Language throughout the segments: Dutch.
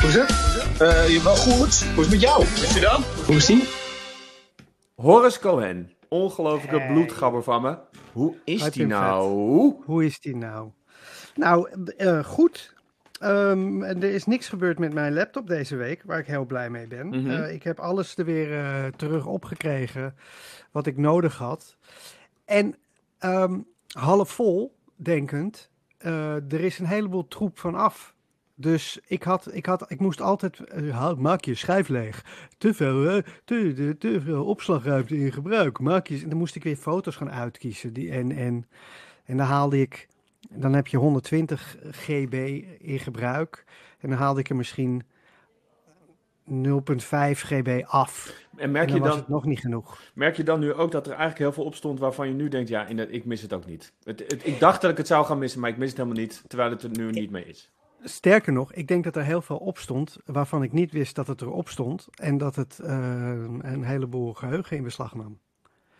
Hoe is het? Eh, je wel goed. Hoe is het met jou? Is je dan? Hoe is die? Horace Cohen, ongelofelijke Hey. bloedgabber van me. Hoe is die vet. nou? Hoe is die nou? Nou, eh, goed. Ehm, er is niks gebeurd met mijn laptop deze week, waar ik heel blij mee ben. Mhm. Eh, ik heb alles er weer eh, terug opgekregen wat ik nodig had. En ehm, half vol, denkend, eh, er is een heleboel troep van af. Dus ik, had, ik, had, ik moest altijd, eh, maak je schijf leeg. Te veel, eh, te, te, te veel opslagruimte in gebruik. Maak je, en dan moest ik weer foto's gaan uitkiezen. Die, en, en, en dan haalde ik, dan heb je 120 GB in gebruik. En dan haalde ik er misschien 0,5 GB af. En En merk dan je, was dan, het nog niet genoeg. merk je dan nu ook dat er eigenlijk heel veel op stond waarvan je nu denkt, ja, inderdaad, ik mis het ook niet. Het, het- ik dacht dat ik het zou gaan missen, maar ik mis het helemaal niet, terwijl het er nu niet mee is. Sterker nog, ik denk dat er heel veel op stond waarvan ik niet wist dat het erop stond. En dat het eh, een heleboel geheugen in beslag nam.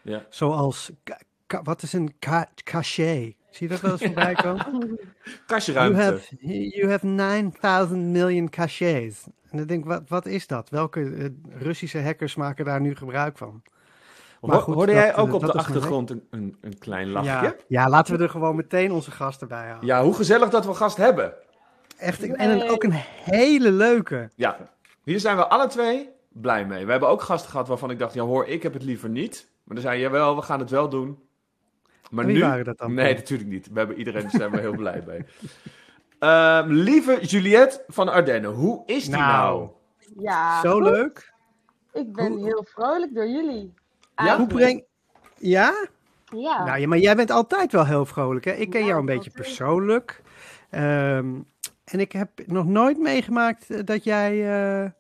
Ja. Zoals, wat is een ca cachet? Zie je dat wel eens voorbij komen? You Kastjeruimte. have, you have 9000 million cachets. En dan denk ik, wat, wat is dat? Welke eh, Russische hackers maken daar nu gebruik van? Maar goed, hoorde dat, jij ook eh, op de achtergrond een, een, een klein lachje? Ja, Ja. ja, laten we er gewoon meteen onze gasten bij halen. hoe gezellig dat we gast hebben. Echt, en een, ook een hele leuke. Ja, hier zijn we alle twee blij mee. We hebben ook gasten gehad waarvan ik dacht, ja hoor, ik heb het liever niet. Maar dan zei je, jawel, we gaan het wel doen. Maar Wie nu... waren dat dan? Nee, natuurlijk niet. We hebben iedereen, daar zijn we heel blij mee. Ehm, lieve Juliette van Ardennen, hoe is die nou? Nou. Ja, Zo goed. leuk. Ik ben Hoe- heel vrolijk door jullie. Ja? Hoe breng... Ja? Ja. Nou ja, maar jij bent altijd wel heel vrolijk, hè? Ik ken Ja, jou een beetje persoonlijk. Ehm, en ik heb nog nooit meegemaakt eh, dat jij, eh,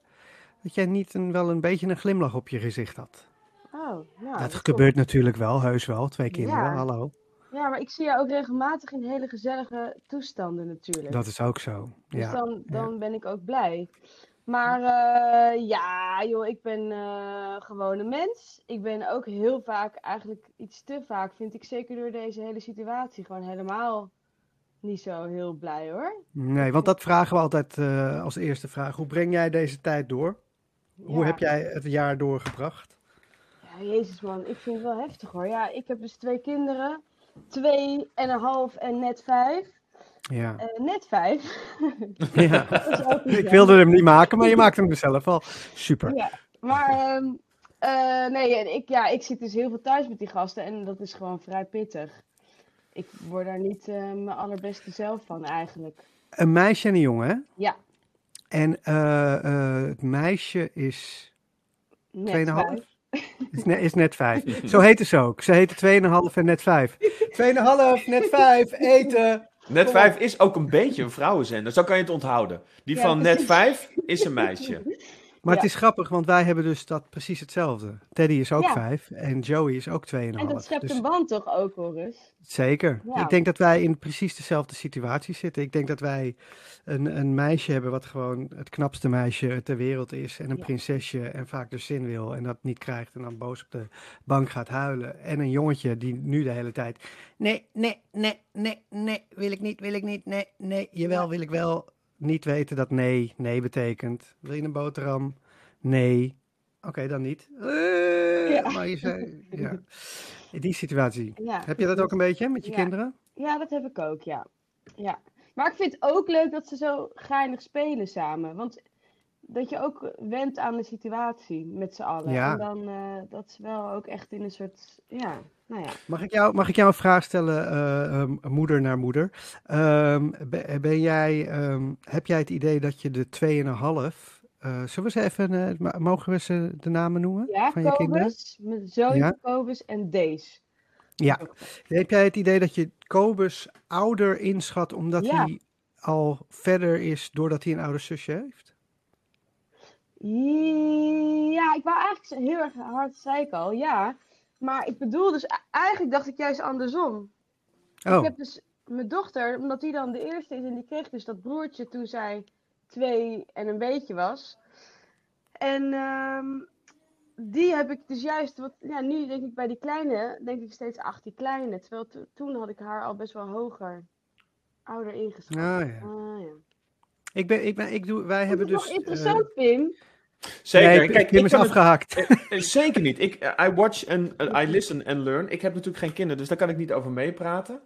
dat jij niet een, wel een beetje een glimlach op je gezicht had. Oh, nou, dat gebeurt natuurlijk wel, heus wel. Twee kinderen, Ja. hallo. Ja, maar ik zie jou ook regelmatig in hele gezellige toestanden natuurlijk. Dat is ook zo. dus Ja. dan, dan ben ik ook blij. Maar eh, ja, joh, ik ben eh, gewoon een mens. Ik ben ook heel vaak, eigenlijk iets te vaak, vind ik zeker door deze hele situatie, gewoon helemaal niet zo heel blij hoor. Nee, want dat vragen we altijd eh, als eerste vraag. Hoe breng jij deze tijd door? Hoe Ja. heb jij het jaar doorgebracht? Ja, jezus man, ik vind het wel heftig hoor. Ja, ik heb dus twee kinderen. Twee en een half en net vijf. Ja. Eh, net vijf. ja. Ik wilde hem niet maken, maar je maakte hem zelf al. Super. Ja, maar ehm, eh, nee, ik, ja, ik zit dus heel veel thuis met die gasten en dat is gewoon vrij pittig. Ik word daar niet eh, mijn allerbeste zelf van eigenlijk. Een meisje en een jongen, hè? Ja, En eh, eh, het meisje is, net Tweeënhalf? vijf. is, net, is net vijf. Zo heette ze ook. Ze heette 2,5 en net vijf. 2,5, net vijf, eten. Net 5 is ook een beetje een vrouwenzender, zo kan je het onthouden. Die Ja, van Net precies. 5 is een meisje. Maar Ja. het is grappig, want wij hebben dus dat precies hetzelfde. Teddy is ook Ja. vijf en Joey is ook 2,5. En dat schept Dus een band toch ook, Horus? Zeker. Ja. Ik denk dat wij in precies dezelfde situatie zitten. Ik denk dat wij een, een meisje hebben wat gewoon het knapste meisje ter wereld is. En een prinsesje en vaak dus zin wil en dat niet krijgt en dan boos op de bank gaat huilen. En een jongetje die nu de hele tijd... Nee, nee, nee, nee, nee, wil ik niet, wil ik niet, nee, nee, jawel, Ja. wil ik wel. Niet weten dat nee, nee betekent. Wil je een boterham? Nee. Oké, dan niet. Eh, Ja. Maar je zei, ja. In die situatie. Ja, Heb je dat ook een beetje met je Ja. kinderen? Ja, dat heb ik ook, ja. ja. Maar ik vind het ook leuk dat ze zo geinig spelen samen. Want dat je ook went aan de situatie met z'n allen. Ja. En dan eh, dat ze wel ook echt in een soort, ja, nou ja. Mag ik jou, mag ik jou een vraag stellen, eh, ehm, moeder naar moeder? Ehm, ben, jij, ehm, heb jij het idee dat je de 2,5, eh zullen we ze even, eh, mogen we ze de namen noemen Ja, van je kinderen? Kobus, mijn zoon Ja. Kobus en Dees. Ja. Heb jij het idee dat je Kobus ouder inschat omdat Ja. hij al verder is doordat hij een ouder zusje heeft? Ja, ik wou eigenlijk heel erg hard, zei ik al, ja. Maar ik bedoel dus, eigenlijk dacht ik juist andersom. Oh, Ik heb dus mijn dochter, omdat die dan de eerste is en die kreeg dus dat broertje toen zij twee en een beetje was. En ehm, die heb ik dus juist, wat, ja, nu denk ik bij die kleine, denk ik steeds, ach die kleine. Terwijl to- toen had ik haar al best wel hoger, ouder ingeschat. Ah, ja. Ah, ja. Ik ben, ik ben, ik doe, wij Wat hebben dus... eh, interessant, Pim. Zeker. nee, Kijk, ik is kan het- afgehaakt. Eh, Zeker niet. Ik, eh, I watch and eh, I listen and learn. Ik heb natuurlijk geen kinderen, dus daar kan ik niet over meepraten.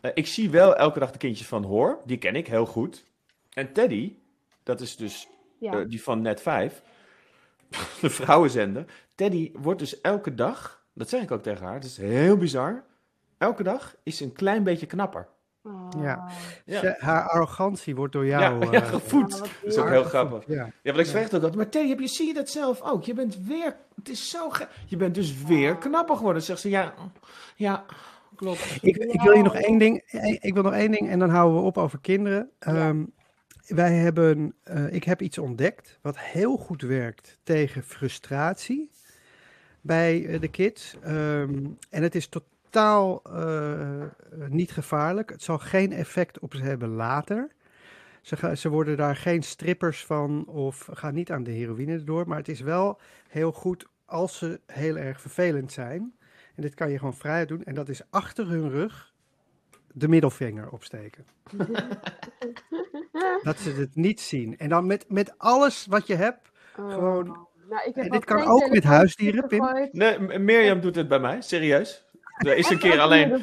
Eh, ik zie wel elke dag de kindjes van Hoor. Die ken ik heel goed. En Teddy, dat is dus Ja. eh, die van Net 5, de vrouwenzender. Teddy wordt dus elke dag, dat zeg ik ook tegen haar, het is heel bizar. Elke dag is ze een klein beetje knapper. Oh. Ja. Ja. Ze- haar arrogantie wordt door jou... Ja, ja, eh, gevoed. Ja, Dat is ook heel grappig. Ja. Ja, want ik zeg ook altijd, maar Teddy, heb je, zie je dat zelf ook? Je bent weer, het is zo ge- Je bent dus weer knapper geworden. Zegt ze, ja, ja, klopt. Ik, ik wil je nog één ding. Ik wil nog één ding en dan houden we op over kinderen. Ehm, wij hebben, eh, ik heb iets ontdekt wat heel goed werkt tegen frustratie bij eh, de kids. Ehm, en het is totaal eh, niet gevaarlijk. Het zal geen effect op ze hebben later. Ze, gaan, ze worden daar geen strippers van of gaan niet aan de heroïne door. Maar het is wel heel goed als ze heel erg vervelend zijn. En dit kan je gewoon vrij doen. En dat is achter hun rug de middelvinger opsteken. dat ze het niet zien. En dan met, met alles wat je hebt. Oh. Gewoon- Nou, ik heb En dit kan ook met huisdieren, Pim. Nee, Mirjam doet het bij mij, serieus. Er is een keer alleen.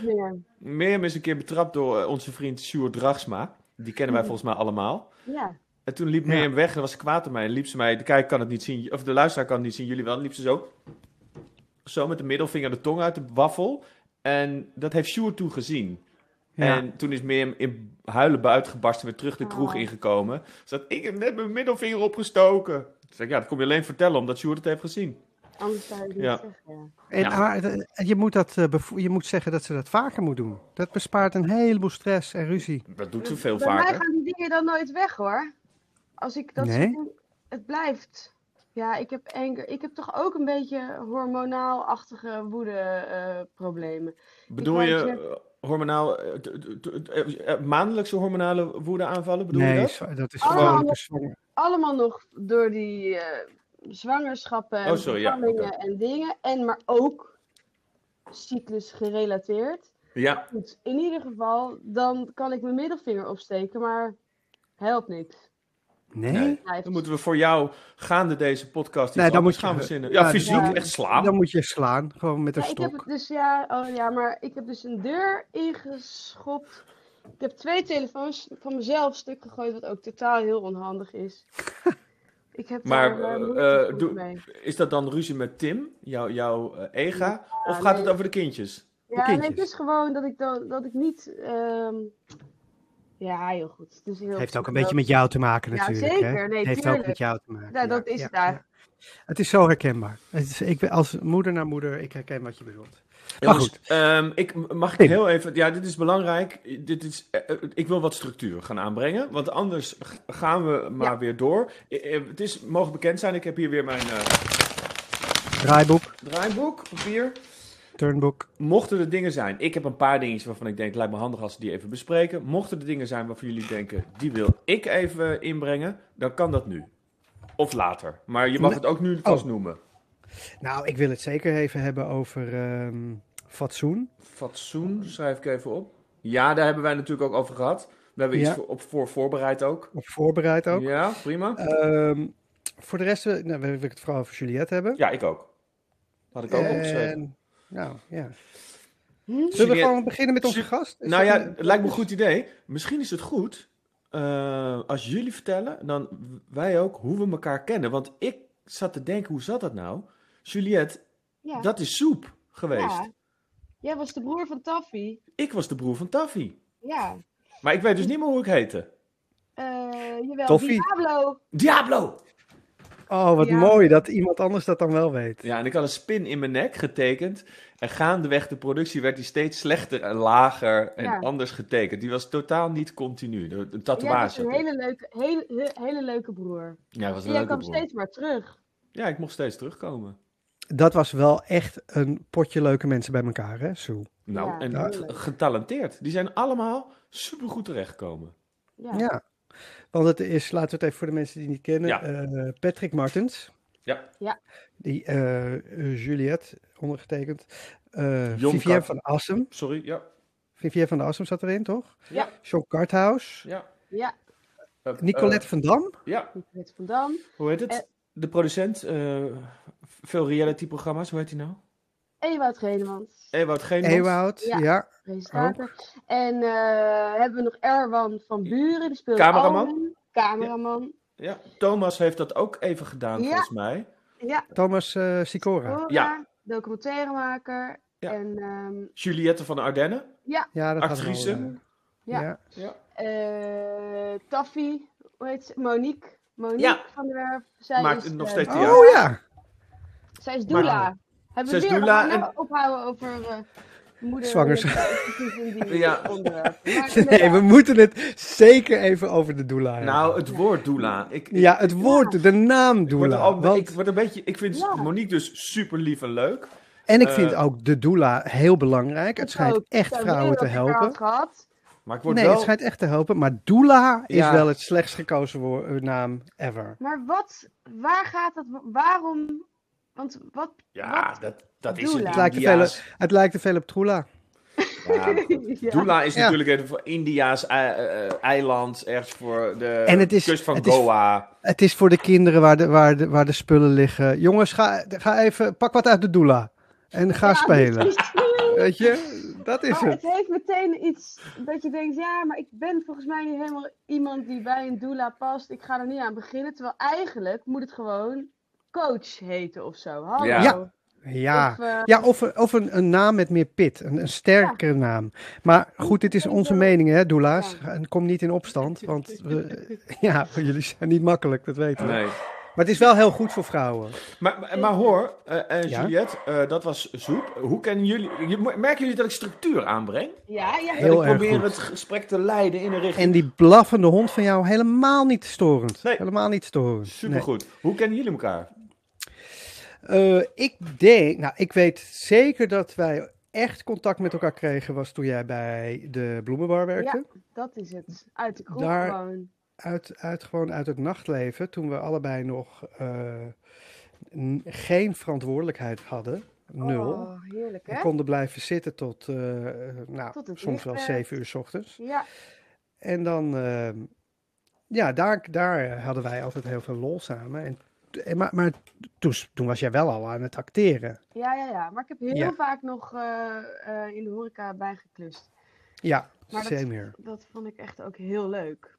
Mirjam is een keer betrapt door eh, onze vriend Sjoerd Dragsma. Die kennen wij volgens mij allemaal. Ja. En toen liep Ja. Mirjam weg en was ze kwaad op mij. En liep ze mij, de kijker kan het niet zien, of de luisteraar kan het niet zien, jullie wel. En liep ze zo, zo met de middelvinger de tong uit de waffel. En dat heeft Sjoerd toen gezien. Ja. En toen is Mirjam in huilen buiten gebarsten, weer terug de kroeg Oh. ingekomen. Ze zei, ik heb net mijn middelvinger opgestoken. Toen zei ik, ja, dat kom je alleen vertellen omdat Sjoerd het heeft gezien. Anders zou je niet Ja. zeggen. En, Ja. maar het- je, moet dat, eh, je moet zeggen dat ze dat vaker moet doen. Dat bespaart een heleboel stress en ruzie. Dat doet ze veel Bij mij vaker. gaan die dingen dan nooit weg hoor. Als ik dat Nee? het blijft. Ja, ik heb, anger, ik heb toch ook een beetje hormonaal-achtige woede-problemen. Bedoel je eh, hormonaal, eh, maandelijkse hormonale woede aanvallen? Bedoel je nee, dat? zwa- dat is Allemaal gewoon nog- zwanger. Allemaal nog door die eh, zwangerschappen en Oh, sorry, ja, en dingen. En maar ook cyclus gerelateerd. Ja, Goed, in ieder geval, dan kan ik mijn middelvinger opsteken, maar helpt niks. Nee? Dan moeten we voor jou gaande deze podcast iets Nee, dan moet je- gaan verzinnen. Ja, ja, fysiek, ja. echt slaan. Dan moet je slaan, gewoon met een Ja, ik heb stok. het dus ja, oh ja, maar ik heb dus een deur ingeschopt. Ik heb twee telefoons van mezelf stuk gegooid, wat ook totaal heel onhandig is. Ik heb Maar, daar, eh, eh, doe-. Is dat dan ruzie met Tim, jouw jouw eh, ega? of nee. gaat het over de kindjes? Ja, nee, het is gewoon dat ik, dat, dat ik niet. ehm, Ja, heel goed. Het is heel heeft ook een beetje met jou te maken Ja, natuurlijk. zeker. Hè? Nee, heeft ook met jou te maken. Ja, dat is het daar. Het is zo herkenbaar. Het is, ik, ben- als moeder naar moeder, ik herken wat je bedoelt. Maar goed. ehm, ik, mag ik heel even... Ja, dit is belangrijk. Dit is, eh, eh, ik wil wat structuur gaan aanbrengen. Want anders gaan we maar Ja. weer door. Eh, het is, mogen bekend zijn, ik heb hier weer mijn eh, Draaiboek, draaiboek, papier. turnboek. Mochten er dingen zijn, ik heb een paar dingetjes waarvan ik denk, het lijkt me handig als we die even bespreken. Mochten er dingen zijn waarvan jullie denken, die wil ik even inbrengen, dan kan dat nu. Of later. Maar je mag het ook nu Oh. vast noemen. Nou, ik wil het zeker even hebben over ehm, fatsoen. Fatsoen, schrijf ik even op. Ja, daar hebben wij natuurlijk ook over gehad. We hebben iets Ja. op voor voorbereid ook. Op voorbereid ook. Ja, prima. Ehm, voor de rest nou, wil ik het vooral over Juliette hebben. Ja, ik ook. Had ik ook opgeschreven. En, nou, ja. Hm? Zullen we gewoon beginnen met onze gast? Is Nou ja, een- het lijkt me een goed idee. Misschien is het goed eh, als jullie vertellen, dan wij ook, hoe we elkaar kennen. Want ik zat te denken, hoe zat dat nou? Juliette, Ja. dat is soep geweest. Ja. Jij was de broer van Taffy. Ik was de broer van Taffy. Ja. Maar ik weet dus niet meer hoe ik heette. Eh jawel, Toffie. Diablo. Diablo! Oh, wat Ja. mooi dat iemand anders dat dan wel weet. Ja, en ik had een spin in mijn nek getekend. En gaandeweg de productie werd die steeds slechter en lager en Ja. anders getekend. Die was totaal niet continu. De- Een Jij was tatoeage. een had ik. hele leuke, hele, he- hele leuke broer. Ja, hij was een En jij leuke kwam broer. steeds maar terug. Ja, ik mocht steeds terugkomen. Dat was wel echt een potje leuke mensen bij elkaar, hè, Sue? Nou, Ja, en getalenteerd. Die zijn allemaal supergoed terechtgekomen. Ja. Ja. Want het is, laten we het even voor de mensen die het niet kennen, Ja. eh, Patrick Martens. Ja. Ja. Die eh, eh, Juliette, ondergetekend. eh Jon Vivienne Kart- van Assem. Sorry, ja. Vivienne van Assem zat erin, toch? Ja. John Karthaus. Ja. Ja. Nicolette van Dam? ja, Nicolette van Dam. hoe heet het? De producent, eh, veel reality-programma's, hoe heet hij nou? Ewout Genemans, Ewout Geenmans. Ewout, Ja. ja. presentator. En eh, hebben we nog Erwan van Buren, die speelt Cameraman. Cameraman. Ja, Thomas heeft dat ook even gedaan, Ja. volgens mij. Ja, Thomas eh Sicora. Cora, Ja. documentairemaker. Ja. En ehm, Juliette van de Ardennen. Ja, dat Actrice. al, Ja. eh, Ja. eh Taffy, hoe heet ze? Monique. Monique Ja. van der Werf. Zij Maakt is, nog eh, steeds Oh theater. ja. Zij is doula. Hebben Zij we weer doula nou en- ophouden over eh moeder. Zwangerschap. Die Ja. Nee, we moeten het zeker even over de doula hebben. Nou, het woord doula. Ik, ik- ja, het woord, de naam ik word, doula. al, want- ik word een beetje, ik vind Ja. Monique dus super lief en leuk. en ik vind eh, ook de doula heel belangrijk. Het schijnt ook. echt vrouwen te helpen. Maar ik word Nee, wel... het schijnt echt te helpen. Maar doula is Ja. wel het slechtst gekozen naam ever. Maar wat, waar gaat het, waarom, want wat, Ja, wat- dat, dat is het Het lijkt, te veel, het lijkt te veel op Trula. Ja. Doula is Ja. natuurlijk even voor India's ei- eh, eiland, ergens voor de En het is- kust van het is- Goa. Het is voor de kinderen waar de, waar de, waar de spullen liggen. Jongens, ga, ga even, pak wat uit de doula. En ga Ja, spelen. is- Weet je, dat is Maar het. het heeft meteen iets dat je denkt, ja, maar ik ben volgens mij niet helemaal iemand die bij een doula past. Ik ga er niet aan beginnen. Terwijl eigenlijk moet het gewoon coach heten of zo. Hallo. Ja. Ja. Ja, Of, eh, ja of, een- of een, een naam met meer pit. Een, een sterkere naam. Maar goed, dit is onze mening, hè, doula's. Ja. En kom niet in opstand, want we, ja, voor jullie zijn niet makkelijk, dat weten we. Nee. Maar het is wel heel goed voor vrouwen. Maar, maar, maar hoor, eh eh, Ja? Juliette, eh, dat was Zoep. Hoe kennen jullie... merken jullie dat ik structuur aanbreng? Ja, ja, Heel dat ik erg probeer goed. het gesprek te leiden in een richting... En die blaffende hond van jou helemaal niet storend. Nee. Helemaal niet storend. Nee. Supergoed. Hoe kennen jullie elkaar? Eh, ik denk, nou, ik weet zeker dat wij echt contact met elkaar kregen was toen jij bij de bloemenbar werkte. dat is het. Uit de Daar- gewoon. Uit, uit, gewoon uit het nachtleven, toen we allebei nog eh, geen verantwoordelijkheid hadden. Nul. Oh, heerlijk, We hè? konden blijven zitten tot, eh, nou, Tot soms wel zeven uur 's ochtends. Ja, En dan, ja, daar, daar hadden wij altijd heel veel lol samen. En, en- maar maar toen, toen was jij wel al aan het acteren. ja, ja, ja. Maar ik heb heel Ja. vaak nog eh, eh, in de horeca bijgeklust. Ja, Maar dat-. Dat vond ik echt ook heel leuk.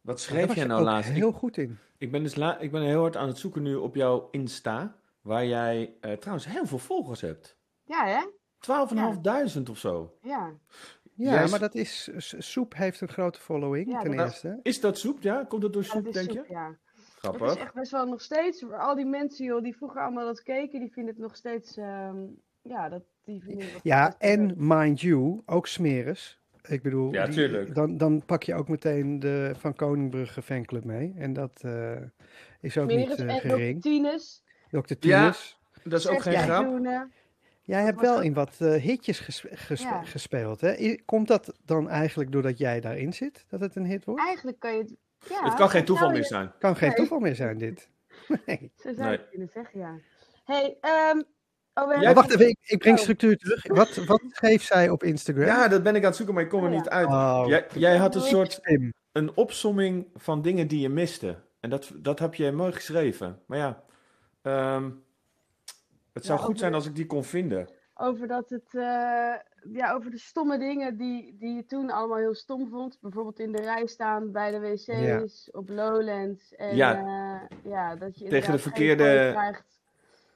Wat schreef jij je nou laatst? Ik, heel goed in. ik, ben dus la, ik ben heel hard aan het zoeken nu op jouw Insta, waar jij eh, trouwens heel veel volgers hebt. Ja, hè? 12.500 of zo. Ja. Ja, maar dat is, Soep heeft een grote following, Ja, ten dat- eerste. Is dat soep? Ja, komt dat door Ja, soep, dat denk je? soep, ja. Dat Grappig. is echt best wel nog steeds. Al die mensen joh, die vroeger allemaal dat keken, die vinden het nog steeds. ehm, ja, dat, die vinden het nog Ja, en mind you, ook smeres. Ik bedoel, Ja, die- dan, dan pak je ook meteen de Van Koningbrugge fanclub mee. En dat eh, is ook Smeris niet eh, en gering. Dr. Ja, Tinus. Dat is ook geen Ja. grap. Jij hebt wel in wat eh, hitjes ges- ges- Ja. gespeeld. Hè? Komt dat dan eigenlijk doordat jij daarin zit, dat het een hit wordt? Eigenlijk kan je het. Ja, Het kan geen toeval meer zijn. Kan geen Nee. toeval meer zijn, dit. Nee. Zo zou je Nee. het kunnen zeggen, ja. hey, ehm oh, Maar hebben- wacht even, ik, ik breng Oh. structuur terug. Wat, wat schreef zij op Instagram? Ja, dat ben ik aan het zoeken, maar ik kom er Oh, ja. niet uit. Oh, Jij, jij had een soort een opsomming van dingen die je miste. En dat, dat heb je mooi geschreven. Maar ja, ehm, het zou Ja, goed zijn als ik die kon vinden. Over dat het. eh, ja, over de stomme dingen die, die je toen allemaal heel stom vond. Bijvoorbeeld in de rij staan bij de wc's, op Lowlands. En, Ja. ja. ja, dat je Tegen de verkeerde- krijgt.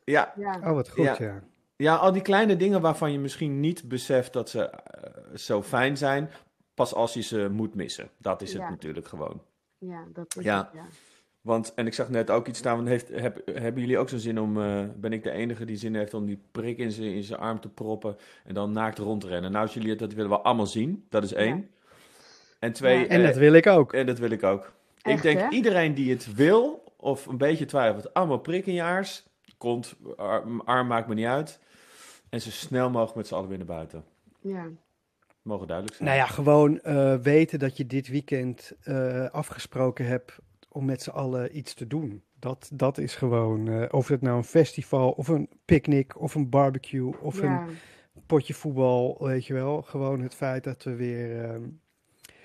Ja, Ja. Oh, wat goed, Ja. ja. ja, al die kleine dingen waarvan je misschien niet beseft dat ze eh, zo fijn zijn. Pas als je ze moet missen. Dat is het natuurlijk gewoon. Ja, dat is Ja. het, ja. Want, en ik zag net ook iets staan, heeft, heb, hebben jullie ook zo'n zin om, eh, ben ik de enige die zin heeft om die prik in zijn in zijn arm te proppen en dan naakt rond te rennen? Nou, jullie, dat willen we allemaal zien, dat is één. En twee, Ja. En eh, dat wil ik ook. en dat wil ik ook. ik denk hè? iedereen die het wil, of een beetje twijfelt, allemaal prik in je aars, kont, arm, arm maakt me niet uit. En zo snel mogelijk met z'n allen weer naar buiten. ja. Mogen duidelijk zijn. Nou ja, gewoon eh, weten dat je dit weekend eh, afgesproken hebt om met z'n allen iets te doen. Dat, dat is gewoon, eh, of het nou een festival, of een picknick, of een barbecue, of ja. een potje voetbal, weet je wel. Gewoon het feit dat we weer ehm,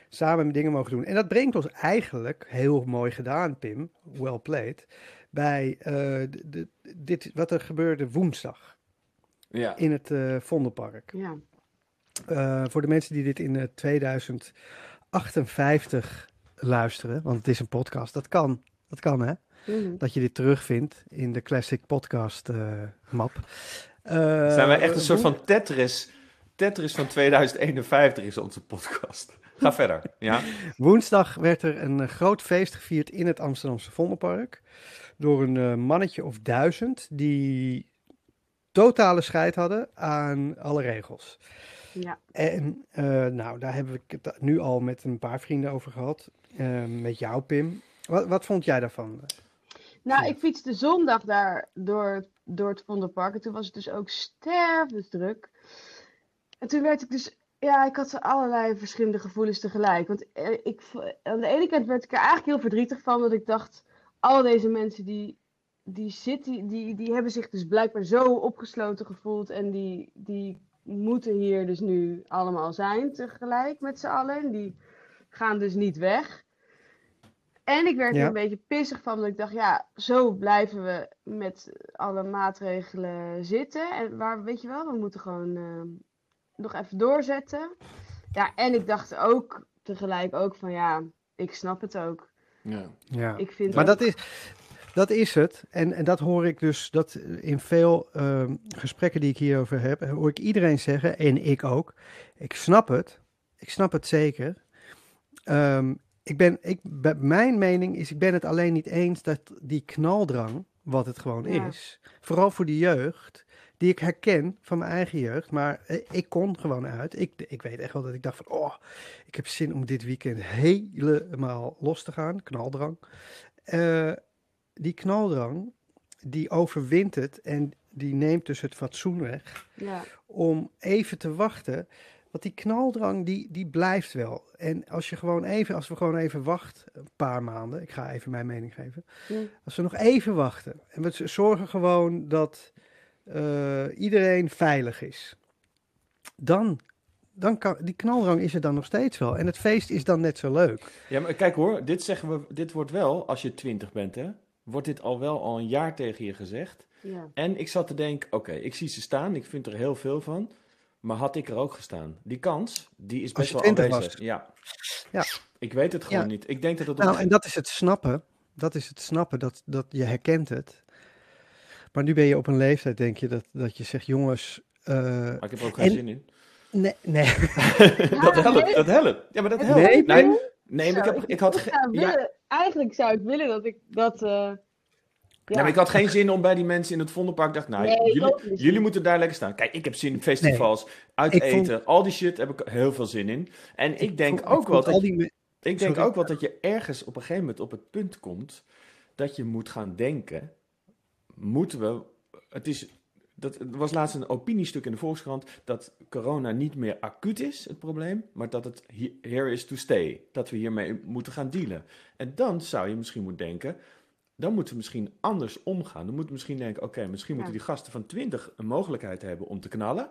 samen dingen mogen doen. En dat brengt ons eigenlijk, heel mooi gedaan Pim, well played, bij eh, de, de- dit, wat er gebeurde woensdag Ja. in het eh Vondelpark. Ja. Eh, voor de mensen die dit in eh, 2058 luisteren, want het is een podcast, dat kan, dat kan hè, Mhm. dat je dit terugvindt in de Classic Podcast eh, map. Eh, Zijn wij echt een soort van Tetris? Tetris van 2051 is onze podcast. Ga verder. Ja. Woensdag werd er een eh, groot feest gevierd in het Amsterdamse Vondelpark. Door een eh, mannetje of duizend die totale scheid hadden aan alle regels. Ja. En eh, nou, daar heb ik het nu al met een paar vrienden over gehad. Eh, met jou, Pim. Wat, wat vond jij daarvan? Nou, ik fietste zondag daar door, door het Vondelpark. En toen was het dus ook stervensdruk. En toen werd ik dus... Ja, ik had allerlei verschillende gevoelens tegelijk. Want eh, ik, aan de ene kant werd ik er eigenlijk heel verdrietig van. Dat ik dacht, al deze mensen die, die, zitten, die, die hebben zich dus blijkbaar zo opgesloten gevoeld. En die, die moeten hier dus nu allemaal zijn tegelijk met z'n allen. En die gaan dus niet weg. En ik werd er een beetje pissig van, omdat ik dacht, ja, zo blijven we met alle maatregelen zitten. En waar, weet je wel, we moeten gewoon ehm, nog even doorzetten. Ja, en ik dacht ook tegelijk ook van, ja, ik snap het ook. ja. Ja. Ik vind Maar ook- dat is, dat is het. En, en dat hoor ik dus dat in veel ehm, gesprekken die ik hierover heb, hoor ik iedereen zeggen, en ik ook. Ik snap het. Ik snap het zeker. Ehm, ik ben, ik, mijn mening is, ik ben het alleen niet eens dat die knaldrang, wat het gewoon Ja. is, vooral voor de jeugd, die ik herken van mijn eigen jeugd, maar eh, ik kon gewoon uit. Ik, ik weet echt wel dat ik dacht van, oh, ik heb zin om dit weekend helemaal los te gaan, knaldrang. Eh, die knaldrang, die overwint het en die neemt dus het fatsoen weg Ja, om even te wachten. Want die knaldrang, die, die blijft wel. En als je gewoon even, als we gewoon even wachten, een paar maanden, ik ga even mijn mening geven. Hm. Als we nog even wachten en we zorgen gewoon dat eh, iedereen veilig is, dan, dan kan, die knaldrang is er dan nog steeds wel. En het feest is dan net zo leuk. ja, maar kijk hoor, dit, zeggen we, dit wordt wel, als je 20 bent hè, wordt dit al wel al een jaar tegen je gezegd. ja. En ik zat te denken, oké, ik zie ze staan, ik vind er heel veel van. Maar had ik er ook gestaan? Die kans, die is Als best je wel 20 aanwezig. was. Ja. Ja. Ik weet het gewoon Ja. niet. Ik denk dat het... Nou, en dat is het snappen. Dat is het snappen, dat, dat je herkent het. Maar nu ben je op een leeftijd, denk je, dat, dat je zegt, jongens... eh, Maar ik heb er ook geen En- zin in. nee, nee. dat helpt, dat helpt. Ja, maar dat helpt. Nee, nee? Nee, maar ik, heb, ik had... ik ge- zou ja, willen- Eigenlijk zou ik willen dat ik dat... eh, ja. Nee, maar ik had geen zin om bij die mensen in het Vondelpark. Ik dacht, nou, Nee, jullie, jullie moeten daar lekker staan. Kijk, ik heb zin in festivals, uit eten, vond- al die shit heb ik heel veel zin in. En ik, denk vond- ook wel dat die ik denk Sorry. ook wel dat je ergens op een gegeven moment op het punt komt dat je moet gaan denken, moeten we, het is, dat, er was laatst een opiniestuk in de Volkskrant dat corona niet meer acuut is, het probleem, maar dat het he- here is to stay, dat we hiermee moeten gaan dealen. En dan zou je misschien moeten denken, dan moeten we misschien anders omgaan. Dan moeten we misschien denken, oké, misschien moeten die gasten van 20 een mogelijkheid hebben om te knallen.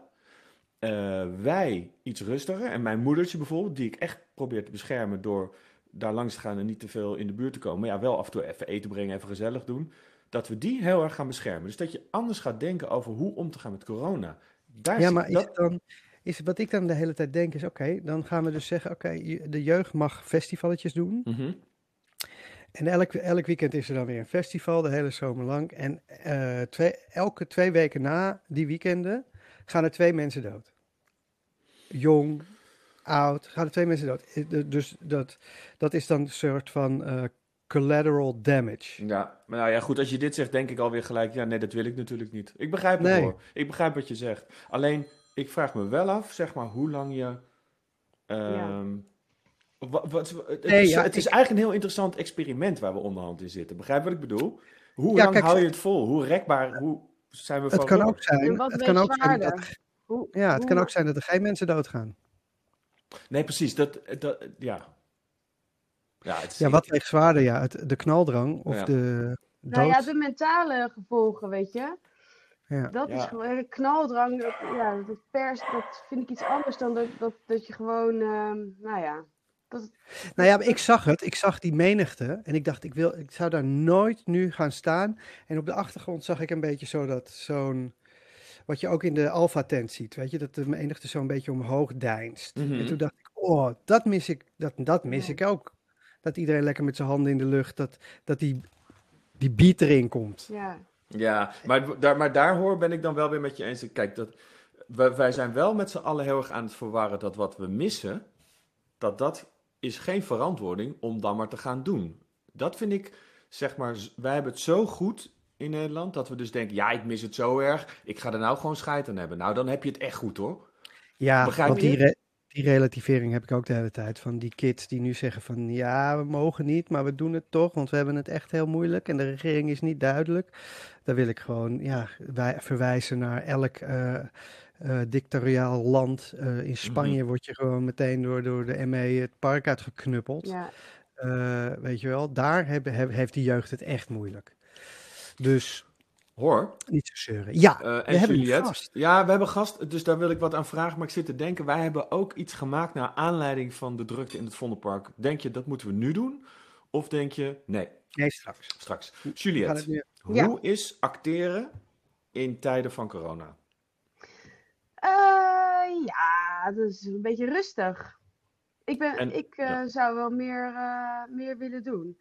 Eh, wij iets rustiger. En mijn moedertje bijvoorbeeld, die ik echt probeer te beschermen door daar langs te gaan en niet te veel in de buurt te komen. Maar ja, wel af en toe even eten brengen, even gezellig doen. Dat we die heel erg gaan beschermen. Dus dat je anders gaat denken over hoe om te gaan met corona. Daar Ja, maar is dat, dan... Is, wat ik dan de hele tijd denk is, oké, dan gaan we dus zeggen, oké, de jeugd mag festivaletjes doen. Mhm. En elk, elk weekend is er dan weer een festival, de hele zomer lang. En eh, twee, elke twee weken na die weekenden gaan er twee mensen dood. Jong, oud, gaan er twee mensen dood. Eh, Dus dat, dat is dan een soort van eh, collateral damage. Ja, maar nou ja, goed, als je dit zegt, denk ik alweer gelijk, ja, nee, dat wil ik natuurlijk niet. Ik begrijp het Nee. hoor. Ik begrijp wat je zegt. Alleen, ik vraag me wel af, zeg maar, hoe lang je... ehm, wa- wat, het, Nee, is, ja, het is eigenlijk een heel interessant experiment waar we onderhand in zitten. Begrijp wat ik bedoel? Hoe Ja, lang kijk, hou je het vol? Hoe rekbaar? Hoe zijn we Het van kan voor? ook zijn, het kan ook zijn dat, Hoe, ja, het kan ook zijn dat er geen mensen doodgaan. Nee, precies. Dat, dat, ja. Ja, het is, Ja, wat weegt zwaarder? Ja, het, de knaldrang of Ja. de dood? Nou ja, de mentale gevolgen, weet je. Ja. Dat is gewoon een knaldrang. Dat, ja, dat pers, dat vind ik iets anders dan dat, dat, dat je gewoon, ehm, nou ja. Dat, Nou ja, maar ik zag het. Ik zag die menigte. En ik dacht, ik, wil, ik zou daar nooit nu gaan staan. En op de achtergrond zag ik een beetje zo dat zo'n... Wat je ook in de Alpha-tent ziet, weet je? Dat de menigte zo'n beetje omhoog deinst. Mhm. En toen dacht ik, oh, dat mis ik, dat, dat mis Ja. ik ook. Dat iedereen lekker met zijn handen in de lucht, dat, dat die, die beat erin komt. ja. Ja, maar daar, maar daar hoor ben ik dan wel weer met je eens. Kijk, dat, wij, wij zijn wel met z'n allen heel erg aan het verwarren dat wat we missen, dat dat is geen verantwoording om dan maar te gaan doen. Dat vind ik, zeg maar, wij hebben het zo goed in Nederland, dat we dus denken, ja, ik mis het zo erg, ik ga er nou gewoon scheid aan hebben. Nou, dan heb je het echt goed hoor. Ja, Begrijp want je? die, re- die relativering heb ik ook de hele tijd. Van die kids die nu zeggen van ja, we mogen niet, maar we doen het toch, want we hebben het echt heel moeilijk en de regering is niet duidelijk. Daar wil ik gewoon ja, wij, verwijzen naar elk eh, dictatoriaal land. Eh, in Spanje word je gewoon meteen door, door de ME het park uitgeknuppeld. ja. Weet je wel, daar hebben, heb- heeft die jeugd het echt moeilijk. Dus Hoor, niet zo zeuren. Ja, Eh, we en hebben een Juliette. gast. Ja, we hebben gast, dus daar wil ik wat aan vragen. Maar ik zit te denken, wij hebben ook iets gemaakt naar aanleiding van de drukte in het Vondelpark. Denk je, dat moeten we nu doen? Of denk je, nee, Nee, straks. straks. Juliette, Ja. hoe is acteren in tijden van corona? Eh, ja, dat is een beetje rustig. Ik, ben, En- ik eh, ja. zou wel meer, eh, meer willen doen.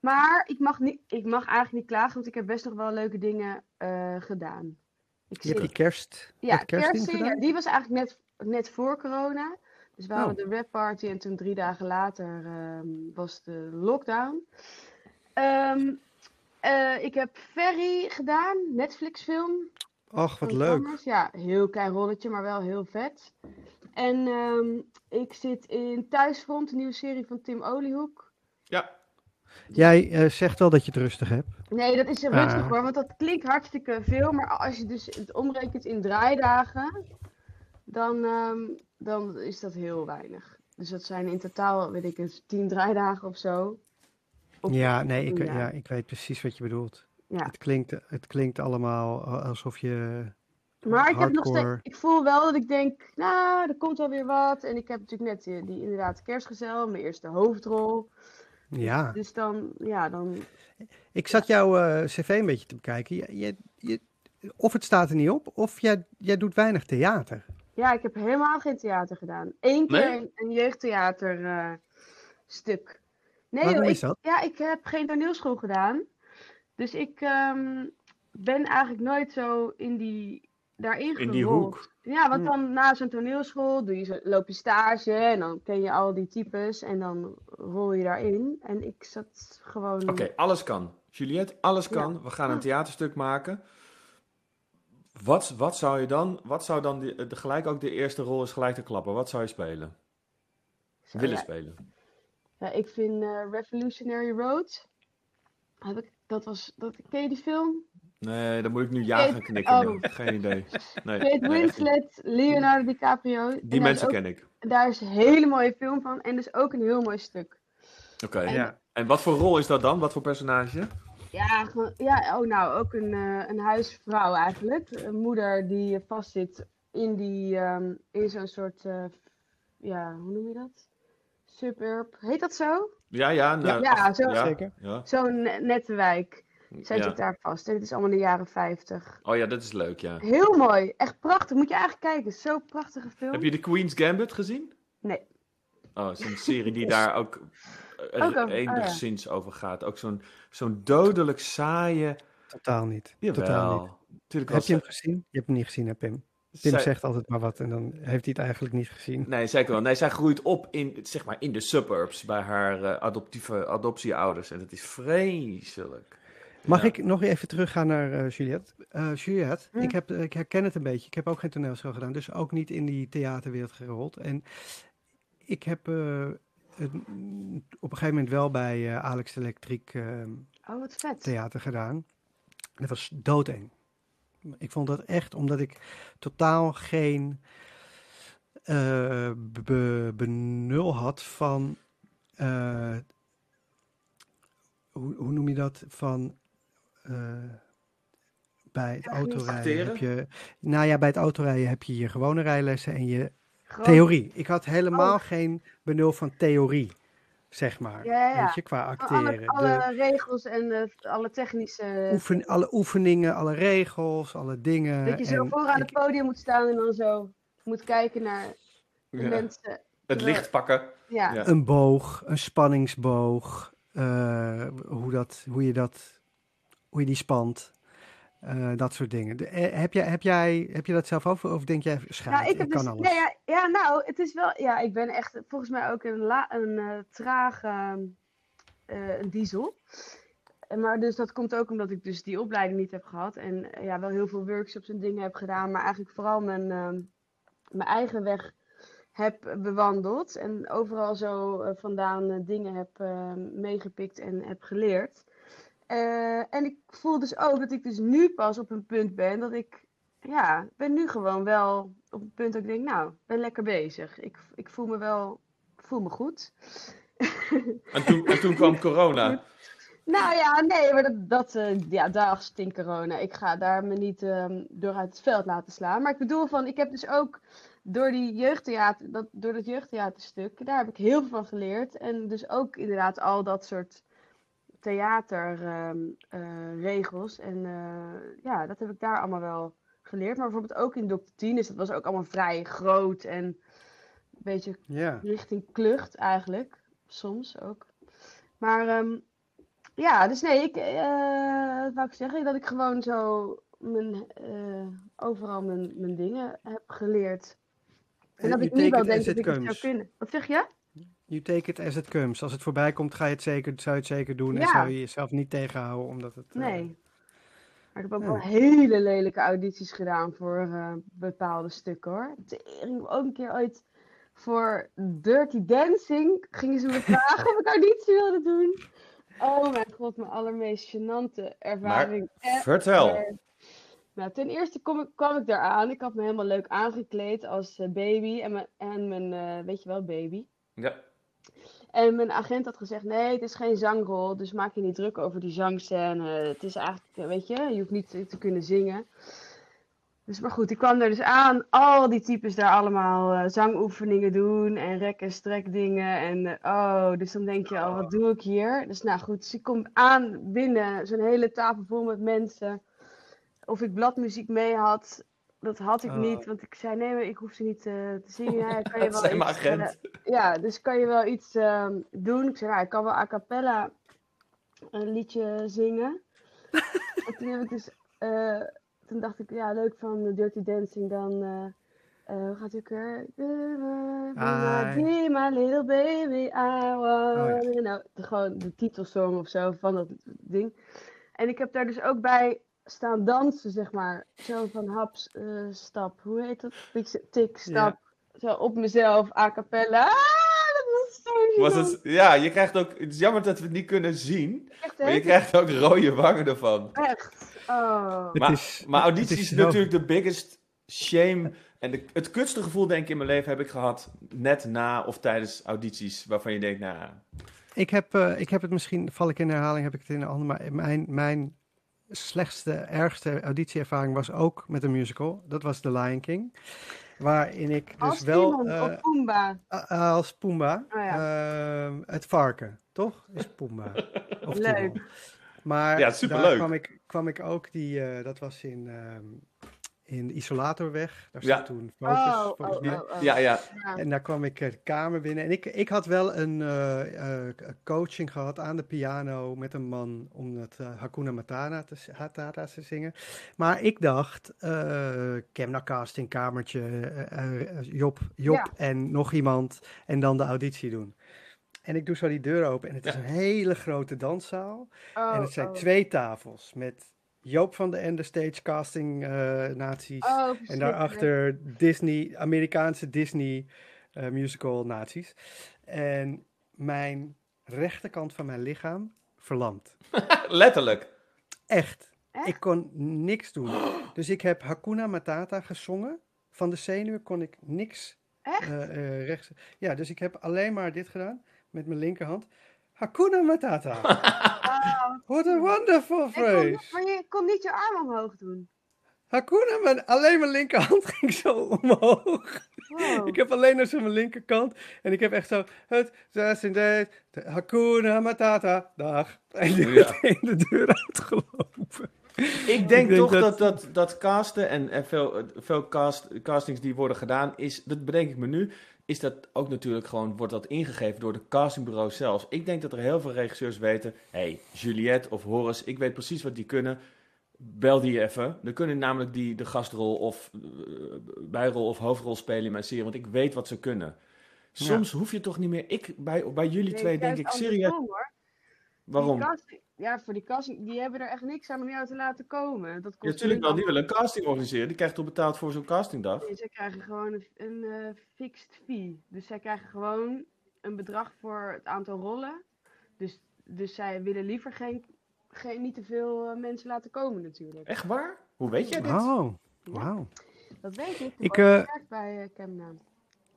Maar ik mag, niet, ik mag eigenlijk niet klagen, want ik heb best nog wel leuke dingen eh, gedaan. Ik Je hebt die kerst, ja, kerstding gedaan? die was eigenlijk net, net voor corona. Dus we hadden Oh. de rap party en toen drie dagen later ehm, was de lockdown. Ehm, eh, ik heb Ferry gedaan, Netflix film. Och, wat leuk. Thomas. Ja, heel klein rolletje, maar wel heel vet. En ehm, ik zit in Thuisfront, een nieuwe serie van Tim Oliehoek. Ja, Jij eh, zegt wel dat je het rustig hebt. Nee, dat is rustig Ah. hoor, want dat klinkt hartstikke veel. Maar als je dus het omrekent in draaidagen, dan, ehm, dan is dat heel weinig. Dus dat zijn in totaal, weet ik het, tien draaidagen of zo. Ja, nee, ik, ja. ja. ik weet precies wat je bedoelt. Ja. Het, klinkt, het klinkt allemaal alsof je... Maar ik, heb nog steeds, ik voel wel dat ik denk, nou, er komt wel weer wat. En ik heb natuurlijk net die, die inderdaad kerstgezel, mijn eerste hoofdrol. Ja, Dus dan, ja, dan ik zat jouw eh, cv een beetje te bekijken. Je, je, je- of het staat er niet op, of jij, jij doet weinig theater. Ja, ik heb helemaal geen theater gedaan. Eén keer Nee? een, een jeugdtheater eh, stuk. Nee, Waarom joh, is ik, dat? ja, ik heb geen toneelschool gedaan. Dus ik ehm, ben eigenlijk nooit zo in die, daarin In die hoek. Ja, want Hm. dan na zo'n toneelschool doe je loop je stage en dan ken je al die types en dan rol je daarin. En ik zat gewoon... oké, alles kan. Juliette, alles Ja. kan. We gaan een theaterstuk maken. Wat, wat zou je dan, wat zou dan die- de, gelijk ook de eerste rol is gelijk te klappen? Wat zou je spelen? Zo, Willen ja, spelen? Ja, ik vind eh, Revolutionary Road. Heb ik, dat was, dat, ken je die film? Nee, dan moet ik nu ja gaan knikken. oh. nee. Geen idee. Nee, Kate nee. Winslet, Leonardo DiCaprio. Die mensen ook- ken ik. Daar is een hele mooie film van en dus ook een heel mooi stuk. Oké. Ja. En wat voor rol is dat dan? Wat voor personage? Ja, ja oh nou, ook een, eh, een huisvrouw eigenlijk. Een moeder die vastzit in, die, ehm, in zo'n soort, eh, ja, hoe noem je dat? Suburb, heet dat zo? Ja, ja. nou, Ja, zo- ja, Zeker. Ja, Zo'n ne- nette wijk. Zij ja. zit daar vast en het is allemaal in de jaren 50. Oh ja, dat is leuk, ja. Heel mooi, echt prachtig. Moet je eigenlijk kijken, zo'n prachtige film. Heb je The Queen's Gambit gezien? Nee. Oh, het is een serie die daar ook, eh, Ook over- oh ja. enigszins over gaat. Ook zo'n zo'n dodelijk saaie... Totaal niet. Totaal niet. Tuurlijk Heb je hem gezien? Je hebt hem niet gezien, hè, Pim? Pim zij- zegt altijd maar wat en dan heeft hij het eigenlijk niet gezien. Nee, zeker wel. Nee, zij groeit op in, zeg maar, in de suburbs bij haar eh, adoptieve adoptieouders. En dat is vreselijk. Mag Ja. ik nog even teruggaan naar eh Juliette? Eh, Juliette, Hm. ik, heb, ik herken het een beetje. Ik heb ook geen toneelschool gedaan, dus ook niet in die theaterwereld gerold. En ik heb eh, een- op een gegeven moment wel bij Alex Electriek Oh, wat vet. theater gedaan. Dat was doodeng. Ik vond dat echt omdat ik totaal geen be- benul had van. eh, hoe, hoe noem je dat? Van. Eh, bij het autorijden heb je. Nou ja, bij het autorijden heb je je gewone rijlessen en je Gewoon- Theorie. Ik had helemaal Oh. geen benul van theorie, zeg maar. Ja, ja. Weet je, qua Alle, acteren. alle De regels en eh, alle technische... oefen, alle oefeningen, alle regels, alle dingen. dat je zo en vooraan ik- het podium moet staan en dan zo moet kijken naar de Ja. mensen. Het licht pakken. Ja. Ja. Een boog, een spanningsboog, eh, hoe, dat, hoe, je dat, hoe je die spant. eh, dat soort dingen. De- eh, heb, jij, heb, jij, heb je dat zelf over? Of denk jij, schaam, Nou, ik, ik heb kan dus, alles? nee, ja, ja, nou, het is wel, ja, ik ben echt volgens mij ook een, la, een eh, trage eh, een diesel. Maar dus dat komt ook omdat ik dus die opleiding niet heb gehad. En ja, wel heel veel workshops en dingen heb gedaan. Maar eigenlijk vooral mijn, ehm, mijn eigen weg heb bewandeld. En overal zo vandaan dingen heb meegepikt en heb geleerd. Eh, en ik voel dus ook dat ik dus nu pas op een punt ben dat ik ja, ben nu gewoon wel op het punt dat ik denk, nou, ben lekker bezig. Ik, ik voel me wel, voel me goed. En toen, en toen kwam corona. Nou ja, nee, maar dat, dat eh, ja, daar stinkt corona. Ik ga daar me niet ehm, door uit het veld laten slaan. Maar ik bedoel van, ik heb dus ook door die jeugdtheater, dat, door dat jeugdtheaterstuk, daar heb ik heel veel van geleerd. En dus ook inderdaad al dat soort theaterregels. en eh, ja, dat heb ik daar allemaal wel geleerd. Maar bijvoorbeeld ook in Dr. Tines, dat was ook allemaal vrij groot en een beetje richting klucht eigenlijk. Soms ook. Maar ehm, ja, dus nee, ik, eh, wat wou ik zeggen, dat ik gewoon zo mijn, eh, overal mijn, mijn dingen heb geleerd. En dat You ik nu wel denk dat ik het zou kunnen. Wat zeg je? You take it as it comes. Als het voorbij komt, ga je het zeker, zou je het zeker doen. En zou je jezelf niet tegenhouden, omdat het... eh, Nee. Maar ik heb ook Ja. wel hele lelijke audities gedaan voor eh, bepaalde stukken hoor. Tering, ook een keer ooit voor Dirty Dancing gingen ze me vragen of ik auditie wilde doen. Oh mijn god, mijn allermeest gênante ervaring. Vertel. Nou, ten eerste kom ik, kwam ik daar aan. Ik had me helemaal leuk aangekleed als eh, baby. En mijn, en mijn eh, weet je wel, baby. Ja. En mijn agent had gezegd: nee, het is geen zangrol, dus maak je niet druk over die zangscène. Het is eigenlijk, eh, weet je, je hoeft niet te, kunnen zingen. Dus maar goed, ik kwam er dus aan. Al die types daar allemaal eh, zangoefeningen doen en rek- en strek dingen. En eh, oh, dus dan denk je, oh, wat doe ik hier? Dus nou goed, dus ik kom aan binnen, zo'n hele tafel vol met mensen. Of ik bladmuziek mee had, dat had ik Oh. niet. Want ik zei, nee, maar ik hoef ze niet eh, te zingen. Ja, kan je wel iets, eh, agent. ja, dus kan je wel iets ehm, doen? Ik zei, nou, ik kan wel a cappella een liedje zingen. en toen heb ik dus, eh, toen dacht ik, ja, leuk van Dirty Dancing, dan eh, hoe gaat ook weer? Be my, little baby, I want Oh ja. nou, gewoon de titelsong of zo van dat ding. En ik heb daar dus ook bij staan dansen, zeg maar. Zo van haps, eh, stap, hoe heet dat? Tik, tik stap. Zo op mezelf, a cappella. Ah, dat was zo Was het, ja, je krijgt ook. Het is jammer dat we het niet kunnen zien. Echt, Maar je krijgt ook rode wangen ervan. Echt. Oh. Het Maar, is- maar auditie is natuurlijk de biggest shame. En de, het kutste gevoel, denk ik, in mijn leven heb ik gehad. Net na of tijdens audities. Waarvan je denkt, nou. Ik heb, eh, ik heb het misschien, val ik in herhaling, heb ik het in een ander, maar mijn, mijn slechtste, ergste auditieervaring was ook met een musical. Dat was The Lion King. Waarin ik dus Als wel Timon eh, of Pumbaa. a- als Pumba, Oh ja. ehm, het varken, toch? Is Pumba. Of Leuk. Timon. Maar Ja, superleuk. daar kwam ik, kwam ik ook, die, eh, dat was in, ehm, in de Isolatorweg. Daar Ja. toen Focus, Oh, oh, oh, oh. Ja, ja. En daar kwam ik eh, de kamer binnen. En ik, ik had wel een eh, eh, coaching gehad aan de piano met een man om het Hakuna Matata te, Matata te zingen. Maar ik dacht, eh Kemna casting, kamertje, Job, Job Ja. en nog iemand en dan de auditie doen. En ik doe zo die deur open en het is een hele grote danszaal. Oh, en het zijn oh. twee tafels met Joop van de Ende Stage Casting eh naties. Oh, En daarachter Disney, Amerikaanse Disney eh, musical nazi's. En mijn rechterkant van mijn lichaam verlamd. Letterlijk. Echt. Echt? Ik kon niks doen. Dus ik heb Hakuna Matata gezongen. Van de zenuwen kon ik niks Echt? eh, eh, rechts. Ja, dus ik heb alleen maar dit gedaan met mijn linkerhand. Hakuna Matata. Oh. What a wonderful Ik kon, phrase. maar je kon niet je arm omhoog doen. Hakuna, mijn, alleen mijn linkerhand ging zo omhoog. Wow. Ik heb alleen nog zo mijn linkerkant. En ik heb echt zo... Het zes in de Hakuna Matata. Dag. En die Ja. meteen de deur uitgelopen. Ik denk, denk toch dat- dat, dat, dat casten en, en veel, veel cast, castings die worden gedaan, is, dat bedenk ik me nu, is dat ook natuurlijk gewoon, wordt dat ingegeven door de castingbureau zelf. Ik denk dat er heel veel regisseurs weten, hey, Juliette of Horace, ik weet precies wat die kunnen. Bel die even. Dan kunnen namelijk die de gastrol of eh, bijrol of hoofdrol spelen in mijn serie, want ik weet wat ze kunnen. Soms hoef je toch niet meer. Ik, bij, bij jullie Nee, twee denk ik serieus. Waarom? Die casting- ja, voor die casting, die hebben er echt niks aan om jou te laten komen. Dat Ja, kost natuurlijk wel. Die willen een casting organiseren. Die krijgt toch betaald voor zo'n castingdag. Nee, zij krijgen gewoon een, een eh, fixed fee. Dus zij krijgen gewoon een bedrag voor het aantal rollen. Dus, dus zij willen liever geen, geen, niet te veel eh, mensen laten komen natuurlijk. Echt waar? Hoe weet jij dit? Oh, Ja. wauw. Dat weet ik. Ik, Ik eh, heb gewerkt bij uh, Camna.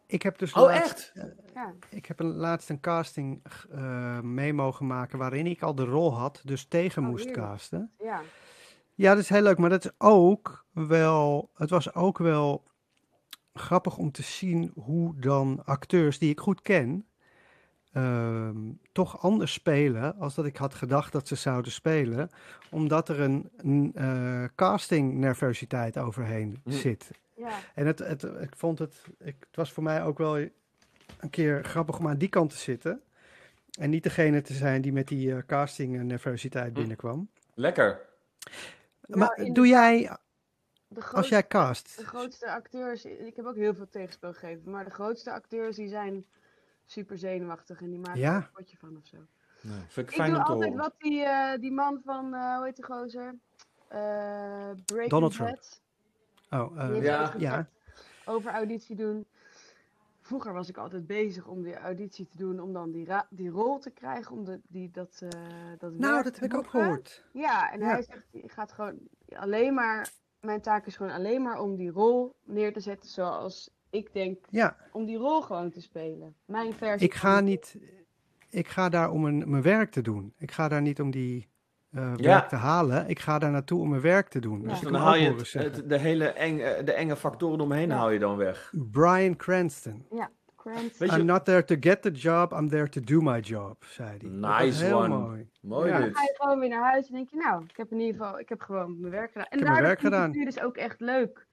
Ik heb dus Oh, laatst, echt? Ja. ik heb een, laatst een casting eh, mee mogen maken waarin ik al de rol had, dus tegen Oh, moest heerlijk. casten. ja. Ja, dat is heel leuk, maar dat is ook wel, het was ook wel grappig om te zien hoe dan acteurs die ik goed ken, ehm, toch anders spelen als dat ik had gedacht dat ze zouden spelen, omdat er een, een eh, casting nervositeit overheen Hm. zit. Ja. En het, het, ik vond het, ik, het was voor mij ook wel een keer grappig om aan die kant te zitten. En niet degene te zijn die met die eh, casting nervositeit Hm. binnenkwam. Lekker. Nou, maar in doe jij, de als grootste- jij cast, De grootste acteurs, ik heb ook heel veel tegenspel gegeven, maar de grootste acteurs die zijn super zenuwachtig en die maken Ja. er een potje van of zo. Nee, vind ik Ik fijn doe om te altijd horen. wat die, eh, die man van, eh, hoe heet die gozer? Eh Breaking Donald Trump. Oh, eh, Ja. ja. Over auditie doen. Vroeger was ik altijd bezig om die auditie te doen, om dan die, ra- die rol te krijgen, om de, die, dat, eh dat nou, dat te heb ik ook gehoord. Ja, en Ja. hij zegt, je gaat gewoon alleen maar, mijn taak is gewoon alleen maar om die rol neer te zetten zoals ik denk, Ja, om die rol gewoon te spelen. Mijn versie. ik ga niet, ik ga daar om een, mijn werk te doen. Ik ga daar niet om die eh, Ja. werk te halen. Ik ga daar naartoe om mijn werk te doen. Ja. Dus dan haal je het, het- de hele enge, de enge factoren omheen Ja. haal je dan weg. Brian Cranston. Cranston. Weet je- I'm not there to get the job, I'm there to do my job, zei hij. Nice heel one. mooi. Mooi Ja. Dan ga je gewoon weer naar huis en denk je, nou, ik heb in ieder geval, ik heb gewoon mijn werk gedaan. En heb mijn daardoor werk vind ik gedaan. het nu dus ook echt leuk.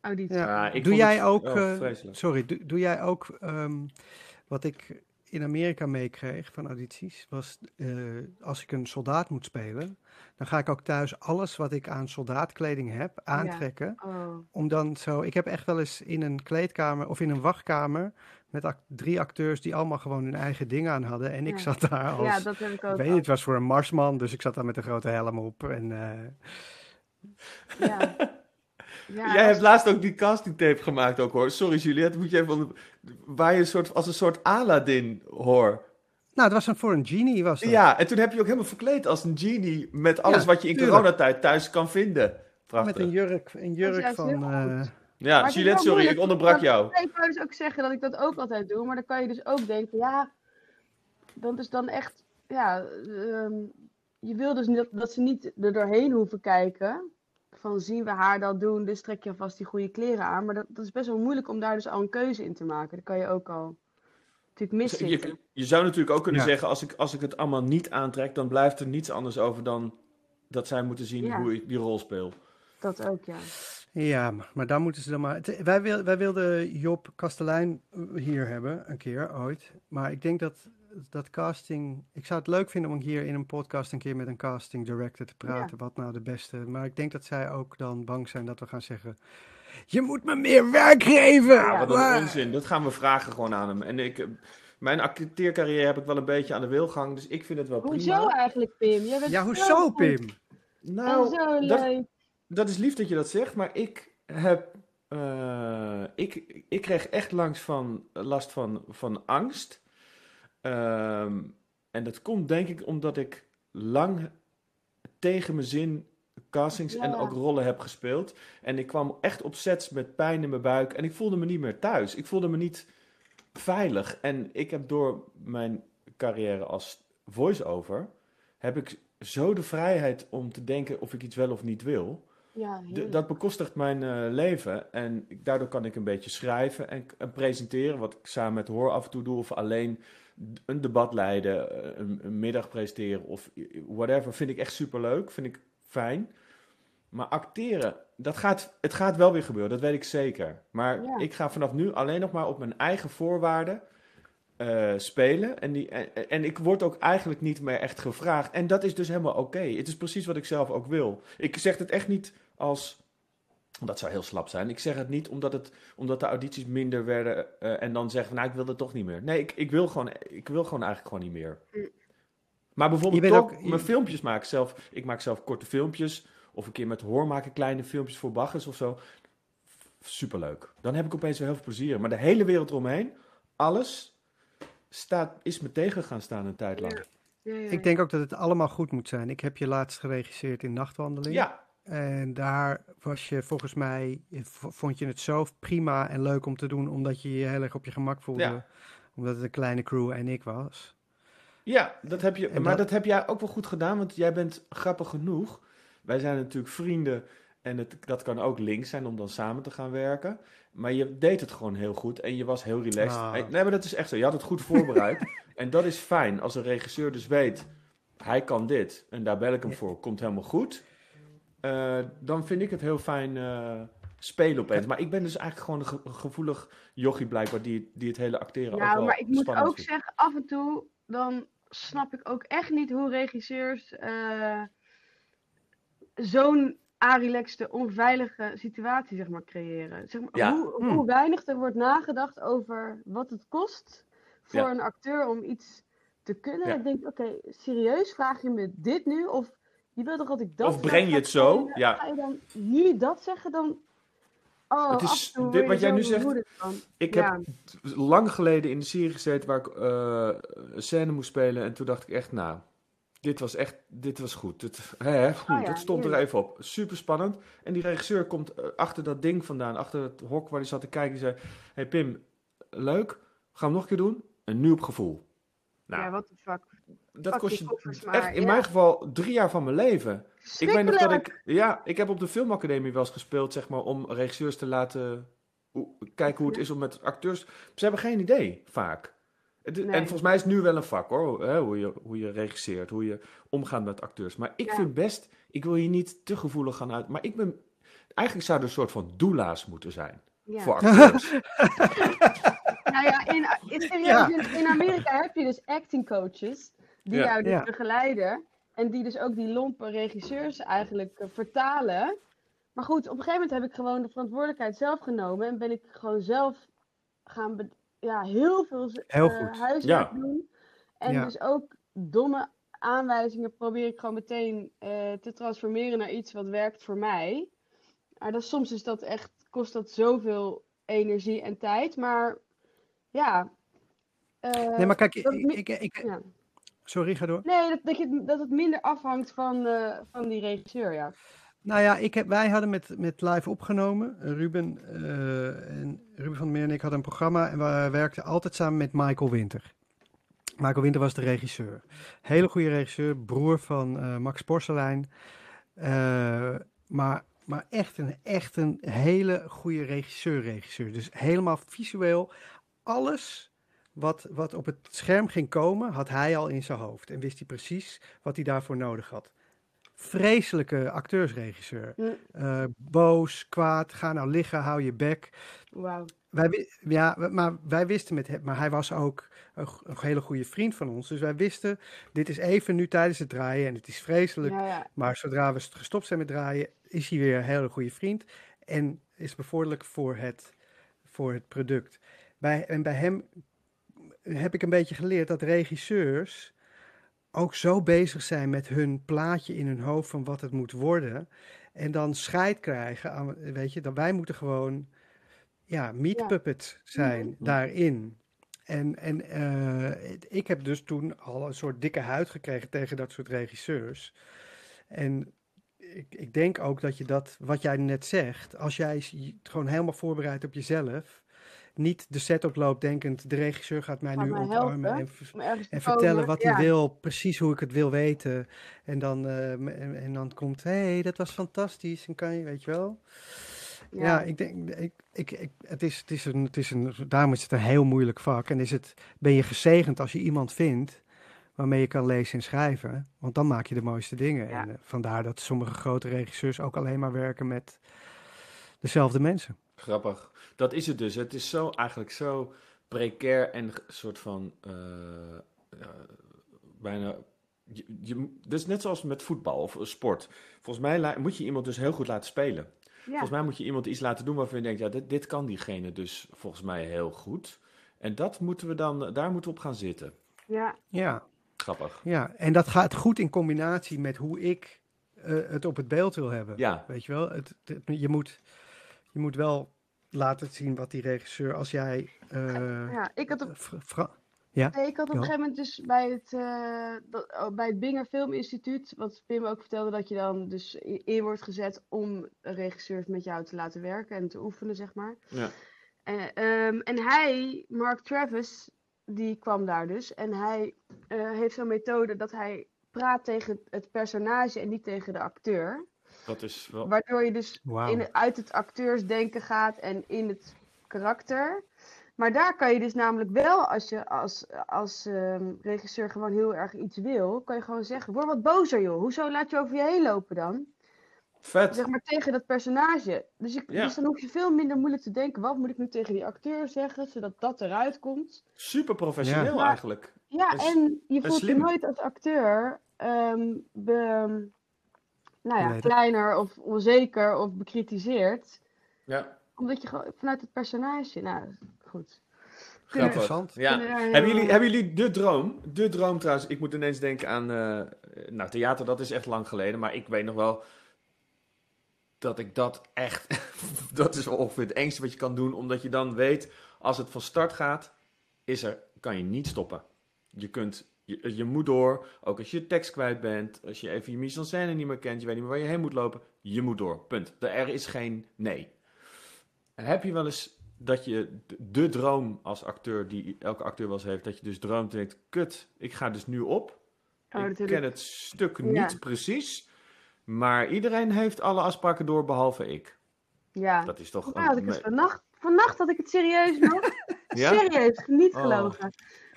Auditie. Ja. Ja, ik doe vond jij het- ook, oh, eh, sorry, doe, doe jij ook ehm, wat ik in Amerika meekreeg van audities, was eh, als ik een soldaat moet spelen, dan ga ik ook thuis alles wat ik aan soldaatkleding heb aantrekken. Oh, Om dan zo, ik heb echt wel eens in een kleedkamer of in een wachtkamer met drie acteurs die allemaal gewoon hun eigen dingen aan hadden. En ik Ja. zat daar als, ja, dat heb ik ook. ik weet niet, het was voor een marsman, dus ik zat daar met een grote helm op. En eh. Ja. Ja, Jij hebt laatst ook die casting tape gemaakt ook hoor. Sorry Juliette, moet je even onder- waar je een soort, als een soort Aladdin hoor. nou, het was een, voor een genie was dat. Ja, en toen heb je ook helemaal verkleed als een genie met alles Ja, wat je in tuurlijk. coronatijd thuis kan vinden. Prachtig. Met een jurk, een jurk van... eh, goed. Ja, Maar sorry, ik onderbrak jou. Ik wou dus ook zeggen dat ik dat ook altijd doe, maar dan kan je dus ook denken, ja, dat is dan echt, ja, ehm, je wil dus niet, dat ze niet er doorheen hoeven kijken. Van zien we haar dat doen, dus trek je alvast die goede kleren aan. Maar dat, dat is best wel moeilijk om daar dus al een keuze in te maken. Dat kan je ook al natuurlijk miszitten. Je, je zou natuurlijk ook kunnen Ja. zeggen, als ik, als ik het allemaal niet aantrek, dan blijft er niets anders over dan dat zij moeten zien Ja. hoe ik die rol speel. Dat ook, ja. Ja, maar, maar dan moeten ze dan maar. wij, wil, wij wilden Job Kastelein hier hebben, een keer ooit. Maar ik denk dat, dat casting. Ik zou het leuk vinden om hier in een podcast een keer met een casting director te praten. Wat nou de beste. Maar ik denk dat zij ook dan bang zijn dat we gaan zeggen. Je moet me meer werk geven! Ja, wat Maar- een onzin. Dat gaan we vragen gewoon aan hem. En ik, eh, mijn acteercarrière heb ik wel een beetje aan de wilgang, dus ik vind het wel Hoezo prima. eigenlijk, Pim? Jij bent Ja, zo hoezo, Pim? Nou, en zo dat, leuk. dat is lief dat je dat zegt, maar ik heb. eh, ik, ik kreeg echt langs van, last van, van angst. Ehm, en dat komt denk ik omdat ik lang tegen mijn zin castings en ook rollen heb gespeeld. En ik kwam echt op sets met pijn in mijn buik en ik voelde me niet meer thuis. Ik voelde me niet veilig. En ik heb door mijn carrière als voice-over, heb ik zo de vrijheid om te denken of ik iets wel of niet wil. Ja, dat bekostigt mijn eh, leven. En ik- daardoor kan ik een beetje schrijven en, en presenteren. Wat ik samen met Hoor af en toe doe. Of alleen een debat leiden, eh, een, een middag presenteren of whatever. Vind ik echt superleuk. Vind ik fijn. Maar acteren, dat gaat, het gaat wel weer gebeuren. Dat weet ik zeker. Maar Ja. ik ga vanaf nu alleen nog maar op mijn eigen voorwaarden eh, spelen. En, die, en, en ik word ook eigenlijk niet meer echt gevraagd. En dat is dus helemaal oké. Het is precies wat ik zelf ook wil. Ik zeg het echt niet als. Dat zou heel slap zijn. Ik zeg het niet omdat, het, omdat de audities minder werden. eh, en dan zeggen van nou, ik wil het toch niet meer. Nee, ik, ik, wil gewoon, ik wil gewoon eigenlijk gewoon niet meer. Maar bijvoorbeeld Je bent toch ook- je- mijn filmpjes maken zelf. Ik maak zelf korte filmpjes. Of een keer met hoor maken kleine filmpjes voor baggers of zo. Superleuk. Dan heb ik opeens weer heel veel plezier. Maar de hele wereld eromheen, alles, staat, is me tegen gaan staan een tijd lang. Ja, ja, Ik denk ook dat het allemaal goed moet zijn. Ik heb je laatst geregisseerd in Nachtwandeling. Ja, En daar was je volgens mij, vond je het zo prima en leuk om te doen, omdat je je heel erg op je gemak voelde. Ja. Omdat het een kleine crew en ik was. Ja, dat heb je, En maar dat- dat heb jij ook wel goed gedaan, want jij bent grappig genoeg. Wij zijn natuurlijk vrienden en het, dat kan ook links zijn om dan samen te gaan werken. Maar je deed het gewoon heel goed en je was heel relaxed. Ah. Nee, maar dat is echt zo. Je had het goed voorbereid. en dat is fijn. Als een regisseur dus weet, hij kan dit en daar bel ik hem Ja. voor, komt helemaal goed. Eh, dan vind ik het heel fijn eh, spelen opeens. Maar ik ben dus eigenlijk gewoon een ge- een gevoelig jochie blijkbaar die, die het hele acteren ook Nou, wel maar ik moet ook vindt. zeggen, af en toe dan snap ik ook echt niet hoe regisseurs eh, zo'n relaxte, onveilige situatie zeg maar, creëren. Zeg maar, Ja. hoe, Hmm. hoe weinig er wordt nagedacht over wat het kost voor Ja. een acteur om iets te kunnen. Ja. Ik denk, oké, serieus, vraag je me dit nu? Of je wilt toch dat ik dat Of breng je het zo? Ja. Ga je dan nu dat zeggen? Dan... Oh, Het is- en dit wat jij nu zegt. Ik Ja. heb lang geleden in de serie gezeten waar ik eh, een scène moest spelen. En toen dacht ik echt, nou, dit was echt, dit was goed. Het, hè, goed, Oh ja, het stond er even op. Super spannend. En die regisseur komt eh, achter dat ding vandaan, achter het hok waar hij zat te kijken. Die zei, hey Pim, leuk, gaan we hem nog een keer doen? En nu op gevoel. Nou, ja, wat de fuck. Dat kost je maar, echt in ja. mijn geval drie jaar van mijn leven. Ik weet nog dat ik, ja, ik heb op de filmacademie wel eens gespeeld, zeg maar, om regisseurs te laten kijken hoe het is om met acteurs. Ze hebben geen idee, vaak. Het- Nee. En volgens mij is het nu wel een vak hoor, hè, hoe, je, hoe je regisseert, hoe je omgaat met acteurs. Maar ik Ja. vind best, ik wil hier niet te gevoelig gaan uit, maar ik ben, eigenlijk zou er een soort van doula's moeten zijn Ja. voor acteurs. Nou ja, in, in, in Amerika heb je dus acting coaches die Ja. jou dus Ja. begeleiden. En die dus ook die lompe regisseurs eigenlijk eh, vertalen. Maar goed, op een gegeven moment heb ik gewoon de verantwoordelijkheid zelf genomen. En ben ik gewoon zelf gaan ja, heel veel Heel goed. huiswerk Ja. doen. En Ja. dus ook domme aanwijzingen probeer ik gewoon meteen eh, te transformeren naar iets wat werkt voor mij. Maar dat, soms is dat echt, kost dat zoveel energie en tijd. Maar ja. eh, Nee, maar kijk, ik, dat ik, ik- ja. Sorry, ga door. Nee, dat, dat, je, dat het minder afhangt van, eh, van die regisseur, ja. Nou ja, ik heb, wij hadden met, met live opgenomen. Ruben, eh, en Ruben van der Meer en ik hadden een programma en we werkten altijd samen met Michael Winter. Michael Winter was de regisseur. Hele goede regisseur, broer van eh, Max Porcelein. Eh, maar, maar echt een, echt een hele goede regisseur-regisseur. Dus helemaal visueel. Alles wat, wat op het scherm ging komen, had hij al in zijn hoofd. En wist hij precies wat hij daarvoor nodig had. Vreselijke acteursregisseur. Hm. Eh, boos, kwaad, ga nou liggen, hou je bek. Wauw. Wij, wi- ja, maar wij wisten met hem, maar hij was ook een, hele goede vriend van ons. Dus wij wisten, dit is even nu tijdens het draaien en het is vreselijk. Ja, ja. Maar zodra we st- gestopt zijn met draaien, is hij weer een hele goede vriend. En is bevorderlijk voor het, voor het product. Bij, en bij hem heb ik een beetje geleerd dat regisseurs ook zo bezig zijn met hun plaatje in hun hoofd van wat het moet worden. En dan scheid krijgen aan, weet je, dat wij moeten gewoon, ja, meat puppet zijn Mhm. daarin. En, en eh, ik heb dus toen al een soort dikke huid gekregen tegen dat soort regisseurs. En ik, ik denk ook dat je dat, wat jij net zegt, als jij gewoon helemaal voorbereidt op jezelf niet de set oploopt denkend, de regisseur gaat mij Gaat nu mij ontarmen helpen. en, vertellen wat Ja. hij wil, precies hoe ik het wil weten. En dan, eh, en, en dan komt, hé, hey, dat was fantastisch, en kan je, weet je wel. Ja, ik denk, ik, ik, ik, het, is, het, is een, het is een, daarom is het een heel moeilijk vak. En is het, ben je gezegend als je iemand vindt waarmee je kan lezen en schrijven. Want dan maak je de mooiste dingen. Ja. En eh, vandaar dat sommige grote regisseurs ook alleen maar werken met dezelfde mensen. Grappig. Dat is het dus. Het is zo, eigenlijk zo precair en een soort van eh, eh, bijna. Je, je, dus net zoals met voetbal of sport. Volgens mij la- moet je iemand dus heel goed laten spelen. Ja. Volgens mij moet je iemand iets laten doen waarvan je denkt, ja, dit, dit kan diegene dus volgens mij heel goed. En dat moeten we dan, daar moeten we op gaan zitten. Ja. Ja, Grappig. ja, en dat gaat goed in combinatie met hoe ik eh, het op het beeld wil hebben. Ja, Weet je wel, het, het- je, moet, je moet wel laten zien wat die regisseur, als jij. eh, ja, ik had op Fra- Fra- Nee, ik had op Ja. een gegeven moment dus bij het, eh, dat, oh, bij het Binger Filminstituut, wat Pim ook vertelde, dat je dan dus in wordt gezet om regisseurs met jou te laten werken en te oefenen, zeg maar. ja. En, ehm, en hij, Mark Travis, die kwam daar dus. En hij eh, heeft zo'n methode dat hij praat tegen het personage en niet tegen de acteur. Dat is wel... Waardoor je dus in, het- uit het acteursdenken gaat en in het karakter. Maar daar kan je dus namelijk wel, als je als, als ehm, regisseur gewoon heel erg iets wil, kan je gewoon zeggen, word wat bozer joh. Hoezo laat je over je heen lopen dan? Vet. Zeg maar tegen dat personage. Dus, Ja. dus dan hoef je veel minder moeilijk te denken, wat moet ik nu tegen die acteur zeggen, zodat dat eruit komt. Super professioneel Ja. eigenlijk. Ja, is- en je voelt je nooit als acteur ehm, be- nou ja, kleiner of onzeker of bekritiseerd. Ja, Omdat je gewoon vanuit het personage. Nou, goed. Interessant. Ja. Hebben jullie, hebben jullie de droom? De droom trouwens, ik moet ineens denken aan. eh, nou, theater, dat is echt lang geleden. Maar ik weet nog wel dat ik dat echt. dat is wel ongeveer het engste wat je kan doen. Omdat je dan weet, als het van start gaat, is er, kan je niet stoppen. Je kunt. Je, je moet door, ook als je je tekst kwijt bent, als je even je mise en scène niet meer kent, je weet niet meer waar je heen moet lopen, je moet door, punt. Er is geen nee. En heb je wel eens dat je de, droom als acteur, die elke acteur wel eens heeft, dat je dus droomt en denkt, kut, ik ga dus nu op. Oh, ik ken het stuk Ja. niet precies, maar iedereen heeft alle afspraken door, behalve ik. Ja. Dat is toch... Mij had ik een- vannacht. Vannacht had ik het serieus nog. Ja? Serieus, niet Oh.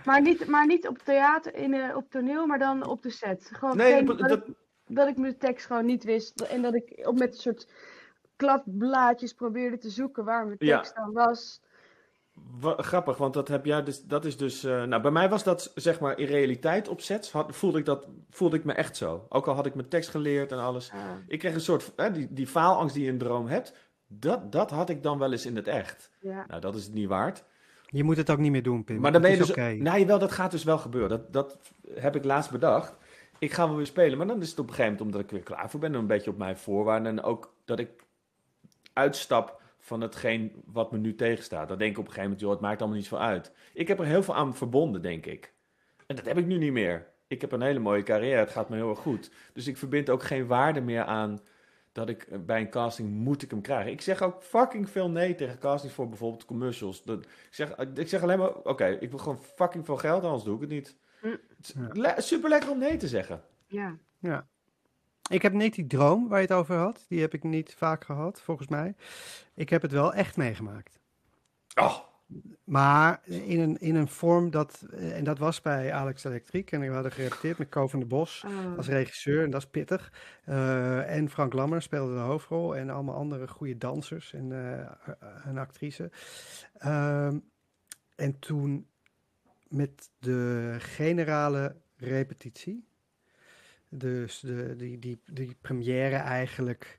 Maar niet, maar niet op theater, in, eh, op toneel, maar dan op de set. Gewoon Nee, geen- dat- dat, ik, dat ik mijn tekst gewoon niet wist. En dat ik op met een soort kladblaadjes probeerde te zoeken waar mijn Ja. tekst dan was. Wa- grappig, want dat heb jij dus, dat is dus, eh, nou bij mij was dat zeg maar in realiteit op sets, had, voelde, ik dat, voelde ik me echt zo. Ook al had ik mijn tekst geleerd en alles. Ah. Ik kreeg een soort, die, die faalangst die je in een droom hebt, dat, dat had ik dan wel eens in het echt. ja. Nou, dat is het niet waard. Je moet het ook niet meer doen, Pim. Maar dan ben je dus, is oké. nee wel, dat gaat dus wel gebeuren. Dat, dat heb ik laatst bedacht. Ik ga wel weer spelen, maar dan is het op een gegeven moment, omdat ik weer klaar voor ben, en een beetje op mijn voorwaarden. En ook dat ik uitstap van hetgeen wat me nu tegenstaat. Dan denk ik op een gegeven moment, joh, het maakt allemaal niet zo uit. Ik heb er heel veel aan verbonden, denk ik. En dat heb ik nu niet meer. Ik heb een hele mooie carrière, het gaat me heel erg goed. Dus ik verbind ook geen waarde meer aan dat ik eh, bij een casting moet ik hem krijgen. Ik zeg ook fucking veel nee tegen castings voor bijvoorbeeld commercials. Dat, ik, zeg, ik zeg alleen maar, oké, ik wil gewoon fucking veel geld, anders doe ik het niet. Het is le- super lekker om nee te zeggen. ja. Ja. Ik heb niet die droom waar je het over had. Die heb ik niet vaak gehad, volgens mij. Ik heb het wel echt meegemaakt. Oh, Maar in een, in een vorm dat, eh, en dat was bij Alex Electriek. En we hadden gerepeteerd met Ko van der Bos Ah. als regisseur. En dat is pittig. Eh, en Frank Lammer speelde de hoofdrol. En allemaal andere goede dansers en, eh en actrice. Ehm, en toen met de generale repetitie. Dus de, die, die, die première eigenlijk.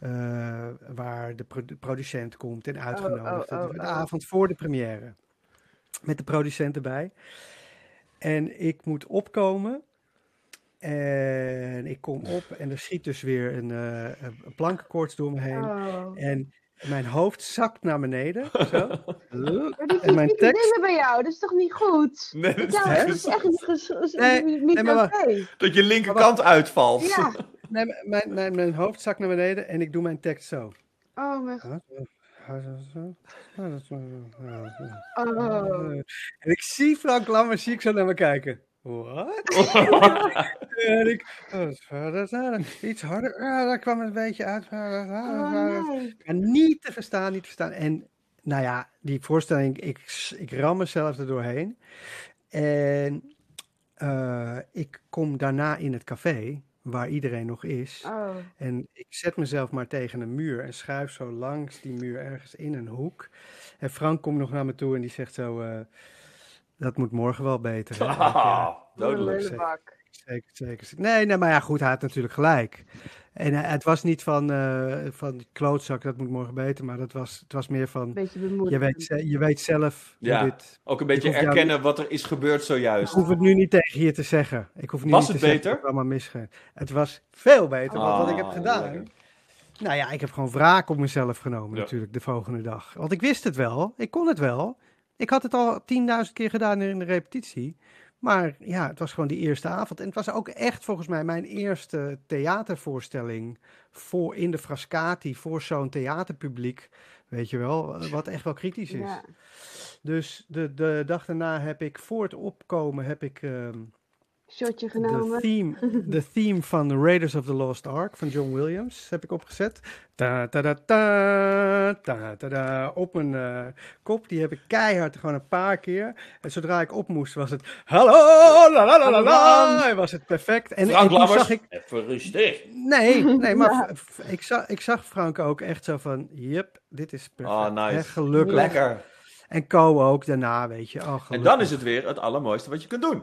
Eh, waar de produ- producent komt en uitgenodigd. oh, Dat is oh, de oh. avond voor de première. Met de producent erbij. En ik moet opkomen. En ik kom op en er schiet dus weer een, eh, een plankenkoorts door me heen. Oh. En mijn hoofd zakt naar beneden. Zo. Maar die En mijn tekst- dingen bij jou, dat is toch niet goed? nee, dat, is dat is echt niet, Nee, maar dat je linkerkant uitvalt. Ja. Nee, mijn, mijn, mijn hoofd zakt naar beneden en ik doe mijn tekst zo. Oh mijn Huh? Oh. En ik zie Frank Lammers, zie ik zo naar me kijken. Wat? en ik, oh, iets harder. Daar kwam het een beetje uit. Oh, nee. Maar niet te verstaan, niet te verstaan. En nou ja, die voorstelling, ik, ik ram mezelf er doorheen. En eh, ik kom daarna in het café, waar iedereen nog is. Oh. En ik zet mezelf maar tegen een muur en schuif zo langs die muur ergens in een hoek. En Frank komt nog naar me toe en die zegt zo, eh, dat moet morgen wel beter. hè?" Ik, ja, Ah, dodelijk. zeker. Zeker, zeker. Nee, nee, maar ja, goed, hij had natuurlijk gelijk. En eh, het was niet van, eh, van klootzak, dat moet morgen beter, maar dat was, het was meer van, je weet, ze- je weet zelf hoe Ja. dit... Ook een beetje Ik jou erkennen wat er is gebeurd Ik zojuist. hoef het nu niet tegen je te zeggen. Ik hoef nu Was niet het te zeggen beter? dat het allemaal. Het was veel beter, wat ik heb Ah, gedaan... lekker. Nou ja, ik heb gewoon wraak op mezelf genomen Ja. natuurlijk de volgende dag. Want ik wist het wel, ik kon het wel. Ik had het al 10.000 keer gedaan in de repetitie. Maar ja, het was gewoon die eerste avond. En het was ook echt volgens mij mijn eerste theatervoorstelling voor in de Frascati, voor zo'n theaterpubliek. Weet je wel, wat echt wel kritisch is. Ja. Dus de, de dag daarna heb ik voor het opkomen heb ik ehm, Shotje de genomen. theme, de theme van The Raiders of the Lost Ark van John Williams heb ik opgezet. Ta ta ta ta ta ta ta op mijn eh, kop. Die heb ik keihard gewoon een paar keer. En zodra ik op moest was het hallo la la la la was het perfect. En, en Frank zag ik even rustig. nee, nee, maar Ja. ik, zag, ik zag Frank ook echt zo van, yep, dit is perfect. Oh, nice. Gelukkig. Lekker. En Co ook daarna, weet je. Oh, En dan is het weer het allermooiste wat je kunt doen.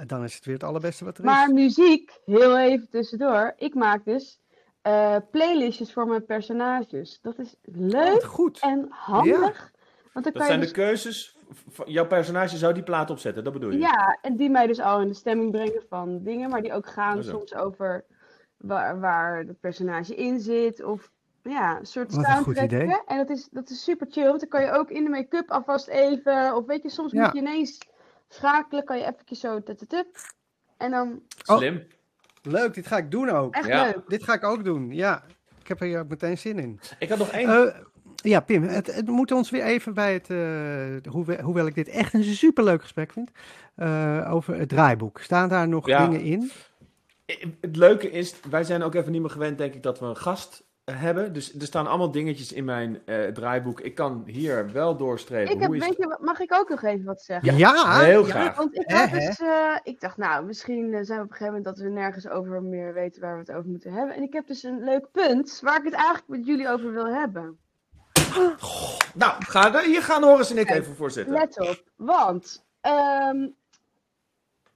En dan is het weer het allerbeste wat er Maar is. muziek, heel even tussendoor. Ik maak dus eh, playlistjes voor mijn personages. Dat is leuk goed. en handig. Want dan Dat kan zijn je de dus, keuzes. Jouw personage zou die plaat opzetten, dat bedoel je? ja, en die mij dus al in de stemming brengen van dingen, maar die ook gaan Oh, soms over waar, waar het personage in zit. Of ja, een soort Wat een goed soundtrackje. idee. En dat is, dat is super chill, want dan kan je ook in de make-up alvast even, of weet je, soms Ja. moet je ineens schakelen, kan je eventjes zo tututup. En dan Oh. Slim. Leuk, dit ga ik doen ook. echt Ja. leuk. Dit ga ik ook doen, ja. Ik heb er hier ook meteen zin in. Ik had nog één. Eh, ja, Pim, het, het moet ons weer even bij het, eh, hoewel, hoewel ik dit echt een superleuk gesprek vind, eh, over het draaiboek. Staan daar nog Ja. dingen in? Het leuke is, wij zijn ook even niet meer gewend, denk ik, dat we een gast hebben. Dus er staan allemaal dingetjes in mijn eh, draaiboek. Ik kan hier wel doorstrepen. Ik heb, Hoe is weet je, wat- mag ik ook nog even wat zeggen? Ja, heel ja. graag. Want ik, had dus, eh, ik dacht, nou, misschien eh, zijn we op een gegeven moment dat we nergens over meer weten waar we het over moeten hebben. En ik heb dus een leuk punt waar ik het eigenlijk met jullie over wil hebben. Nou, ga, er- hier gaan Horace en ik even voor zitten. Let op, want ehm,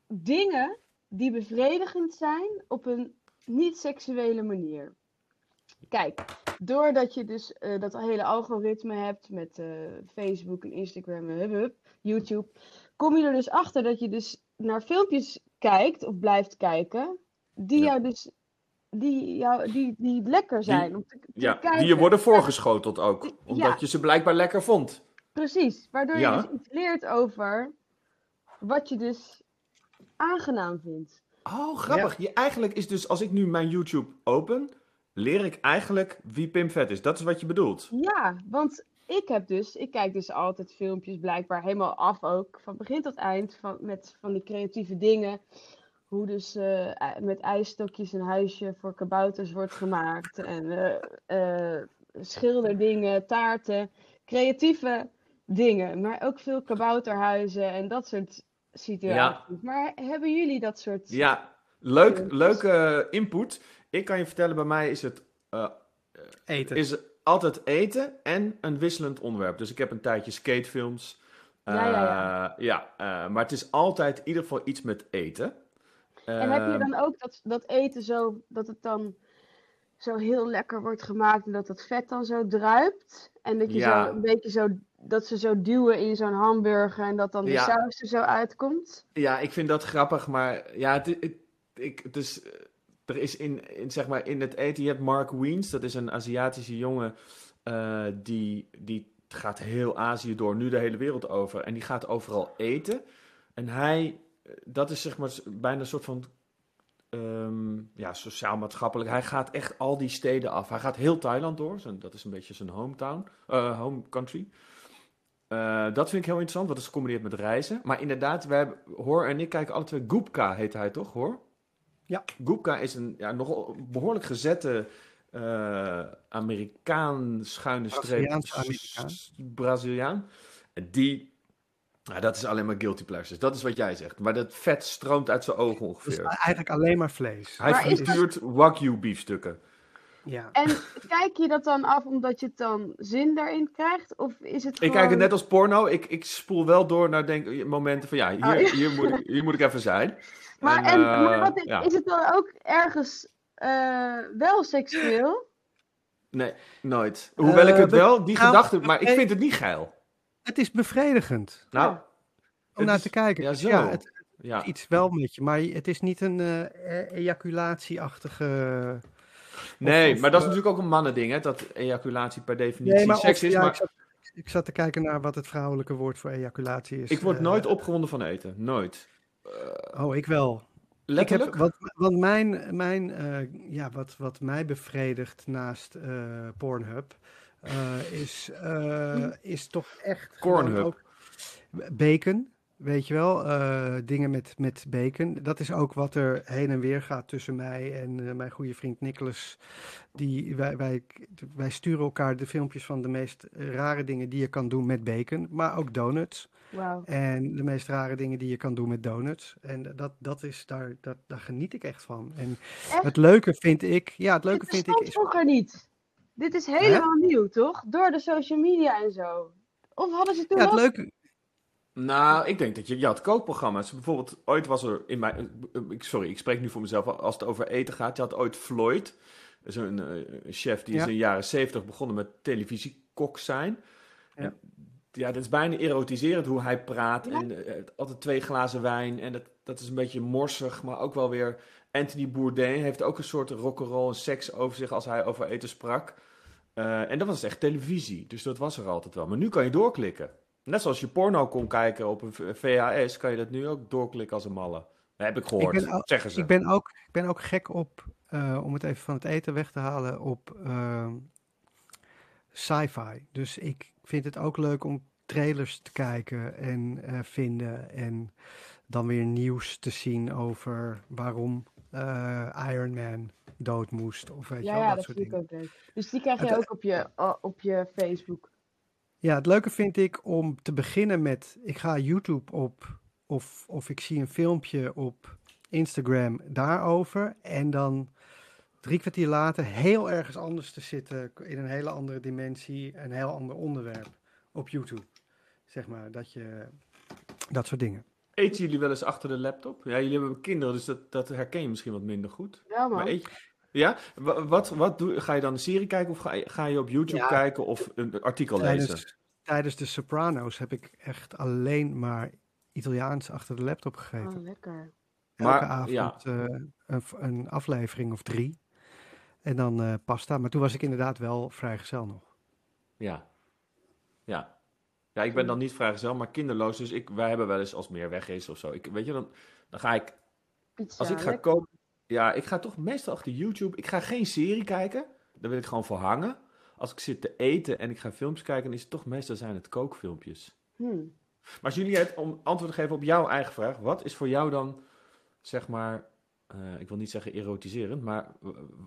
dingen die bevredigend zijn op een niet-seksuele manier. Kijk, doordat je dus eh, dat hele algoritme hebt met eh, Facebook en Instagram en hup, hup, YouTube, kom je er dus achter dat je dus naar filmpjes kijkt of blijft kijken, die Ja. jou dus die, jou, die, die lekker zijn om te, te Ja, kijken. die je worden voorgeschoteld ook. Omdat je ze blijkbaar lekker vond. Precies, waardoor Ja. je dus iets leert over wat je dus aangenaam vindt. Oh, grappig. Je, eigenlijk is dus, als ik nu mijn YouTube open, leer ik eigenlijk wie Pim Vet is. Dat is wat je bedoelt. Ja, want ik heb dus, ik kijk dus altijd filmpjes blijkbaar helemaal af ook, van begin tot eind, van, met van die creatieve dingen. Hoe dus eh, ei- met ijsstokjes een huisje voor kabouters wordt gemaakt. En eh, eh, schilderdingen, taarten, creatieve dingen. Maar ook veel kabouterhuizen en dat soort situaties. Maar hebben jullie dat soort... Ja, leuk, leuke input. Ik kan je vertellen, bij mij is het eh, Eten. is altijd eten en een wisselend onderwerp. Dus ik heb een tijdje skatefilms. Ja, ja, ja. Eh, ja, eh, maar het is altijd in ieder geval iets met eten. En heb je Ehm, dan ook dat, dat eten zo, dat het dan zo heel lekker wordt gemaakt en dat dat vet dan zo druipt? En dat je Ja. zo een beetje zo, dat ze zo duwen in zo'n hamburger en dat dan de Ja. saus er zo uitkomt? Ja, ik vind dat grappig, maar ja, het, het, ik, het is, eh, er is in, in, zeg maar, in het eten, je hebt Mark Wiens, dat is een Aziatische jongen, eh, die, die gaat heel Azië door, nu de hele wereld over, en die gaat overal eten. En hij, eh, dat is zeg maar bijna een soort van ehm, ja, sociaal-maatschappelijk. Hij gaat echt al die steden af. Hij gaat heel Thailand door. Dat is een beetje zijn hometown, eh, home country. Dat vind ik heel interessant, wat is gecombineerd met reizen. Maar inderdaad, wij hebben, Hoor en ik kijken alle twee. Gupka heet hij toch, Hoor? Ja. Gupka is een ja, nogal behoorlijk gezette eh, Amerikaan schuine streep. Braziliaan. Die, nou, dat is alleen maar guilty pleasures. Dat is wat jij zegt. Maar dat vet stroomt uit zijn ogen Dus ongeveer. eigenlijk alleen maar vlees. Hij Maar is dat- frituurt wagyu biefstukken. Ja. En kijk je dat dan af omdat je het dan zin daarin krijgt? Of is het Ik kijk het net als porno. Ik, ik spoel wel door naar denk, momenten van ja, hier, Oh, ja. Hier, moet ik, hier moet ik even zijn. Maar, En, en, eh, maar wat, is- ja. is het dan ook ergens eh, wel seksueel? Nee, nooit. Hoewel ik Eh, het we- wel, die nou, gedachte, maar ik eh, vind het niet geil. Het is bevredigend Nou, Ja. om naar is- te kijken. Ja, zo. ja, het Ja. is iets wel met je, maar het is niet een eh, e- ejaculatieachtige... Nee, of, maar dat is eh, natuurlijk ook een mannending, hè? Dat ejaculatie per definitie Nee, maar seks of- is. ja, maar ik, zat, ik zat te kijken naar wat het vrouwelijke woord voor ejaculatie is. ik word Eh, nooit opgewonden van eten. Nooit. Oh, ik wel. Letterlijk? Ik heb, wat, want mijn, mijn eh, ja, wat, wat mij bevredigt naast eh, Pornhub eh, is, eh, is toch echt ook bacon. Weet je wel, eh, dingen met, met bacon. Dat is ook wat er heen en weer gaat tussen mij en eh, mijn goede vriend Nicholas. Die, wij, wij, wij sturen elkaar de filmpjes van de meest rare dingen die je kan doen met bacon. Maar ook donuts. Wauw. En de meest rare dingen die je kan doen met donuts. En dat, dat is, daar, dat, daar geniet ik echt van. En Echt? het leuke vind ik, ja, het leuke Dit vind ik is. vroeger niet. Dit is helemaal nieuw, toch? Door de social media en zo. Of hadden ze toen Ja, het ook- leuke. Nou, ik denk dat je, je had kookprogramma's. Bijvoorbeeld, ooit was er in mijn. eh, Sorry, ik spreek nu voor mezelf. Als het over eten gaat. Je had ooit Floyd. Een eh, chef die is in de jaren zeventig begonnen met televisiekok zijn. Ja. En, ja, dat is bijna erotiserend hoe hij praat. Ja. En eh, altijd twee glazen wijn. En dat, dat is een beetje morsig, maar ook wel weer. Anthony Bourdain heeft ook een soort rock'n'roll en seks over zich als hij over eten sprak. En dat was echt televisie. Dus dat was er altijd wel. Maar nu kan je doorklikken. Net zoals je porno kon kijken op een VHS, kan je dat nu ook doorklikken als een malle. Dat heb ik gehoord, ben ook- zeggen ze. Ik ben ook, ik ben ook gek op, eh, om het even van het eten weg te halen, op ehm, sci-fi. Dus ik vind het ook leuk om trailers te kijken en eh, vinden. En dan weer nieuws te zien over waarom eh, Iron Man dood moest. Of weet je Ja, wel, ja, dat dat soort vind ik dingen. ook leuk. Dus die krijg je Het- ook op je, op je Facebook. Ja, het leuke vind ik om te beginnen met, ik ga YouTube op of, of ik zie een filmpje op Instagram daarover en dan drie kwartier later heel ergens anders te zitten in een hele andere dimensie, een heel ander onderwerp op YouTube. Zeg maar, dat je, dat soort dingen. Eten jullie wel eens achter de laptop? Ja, jullie hebben kinderen, dus dat, dat herken je misschien wat minder goed. Ja, man. Maar eet je- ja? Wa- Wat, wat doe, ga je dan een serie kijken of ga je, ga je op YouTube Ja. kijken of een artikel lezen? Tijdens, de Sopranos heb ik echt alleen maar Italiaans achter de laptop gegeten. Oh, lekker. Maar, Elke avond ja. eh, een, een aflevering of drie. En dan eh, pasta. Maar toen was ik inderdaad wel vrijgezel nog. Ja. Ja. Ja, ik ben dan niet vrijgezel, maar kinderloos. Dus ik, wij hebben wel eens als meer weg is of zo. Ik, weet je, dan, dan ga ik Pizza. Als ik ga lekker. koken, ja, ik ga toch meestal achter YouTube. Ik ga geen serie kijken, daar wil ik gewoon voor hangen. Als ik zit te eten en ik ga films kijken, dan is het toch meestal zijn het kookfilmpjes. Hmm. Maar Juliette, om antwoord te geven op jouw eigen vraag, wat is voor jou dan, zeg maar, eh, ik wil niet zeggen erotiserend, maar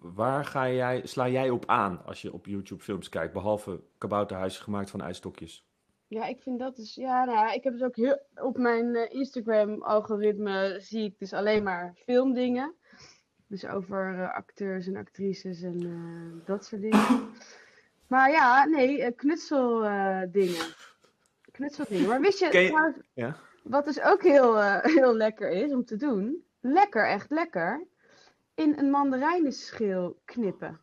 waar ga jij, sla jij op aan als je op YouTube films kijkt, behalve kabouterhuisjes gemaakt van ijstokjes? Ja, ik vind dat dus. Ja, nou ik heb dus ook heel. Op mijn eh, Instagram-algoritme zie ik dus alleen maar filmdingen. Dus over eh, acteurs en actrices en eh, dat soort dingen. Maar ja, nee, eh, knutseldingen. knutseldingen. Maar wist je, Ken je- trouwens, Ja. wat dus ook heel, eh, heel lekker is om te doen? Lekker, echt lekker. In een mandarijnenschil knippen.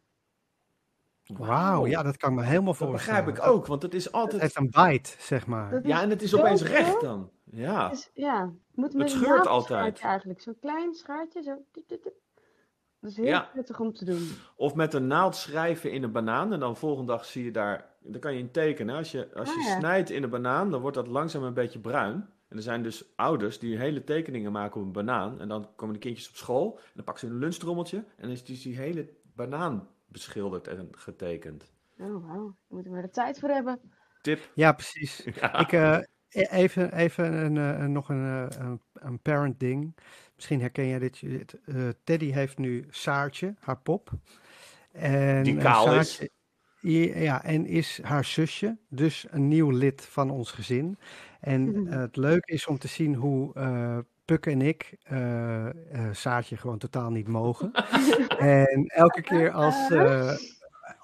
Wauw, ja, dat kan ik me helemaal Dat voorstellen. begrijp ik ook, want het is Het altijd... heeft een bite, zeg maar. Dat Ja, is en het is opeens recht dan. Ja. Dus, ja, moet een scheurt altijd. eigenlijk. Zo'n klein schaartje, zo. tip, tip, tip. Dat is heel Ja. prettig om te doen. Of met een naald schrijven in een banaan en dan volgende dag zie je daar, dan kan je in tekenen. Als je, als je Ah, ja. snijdt in een banaan, dan wordt dat langzaam een beetje bruin. En er zijn dus ouders die hele tekeningen maken op een banaan. En dan komen de kindjes op school. En dan pakken ze een lunchtrommeltje. En dan is dus die hele banaan beschilderd en getekend. Oh, wauw. Daar moeten we er de tijd voor hebben. Tip. Ja, precies. Ja. Ik, eh, even, even een, eh, een- nog een, eh, een, een parent ding. Misschien herken jij dit. eh, Teddy heeft nu Saartje, haar pop. En, Die kaal is. Saartje- Ja, en is haar zusje, dus een nieuw lid van ons gezin. En Mhm. het leuke is om te zien hoe eh Puk en ik eh, eh, Saartje gewoon totaal niet mogen. en elke keer als, eh,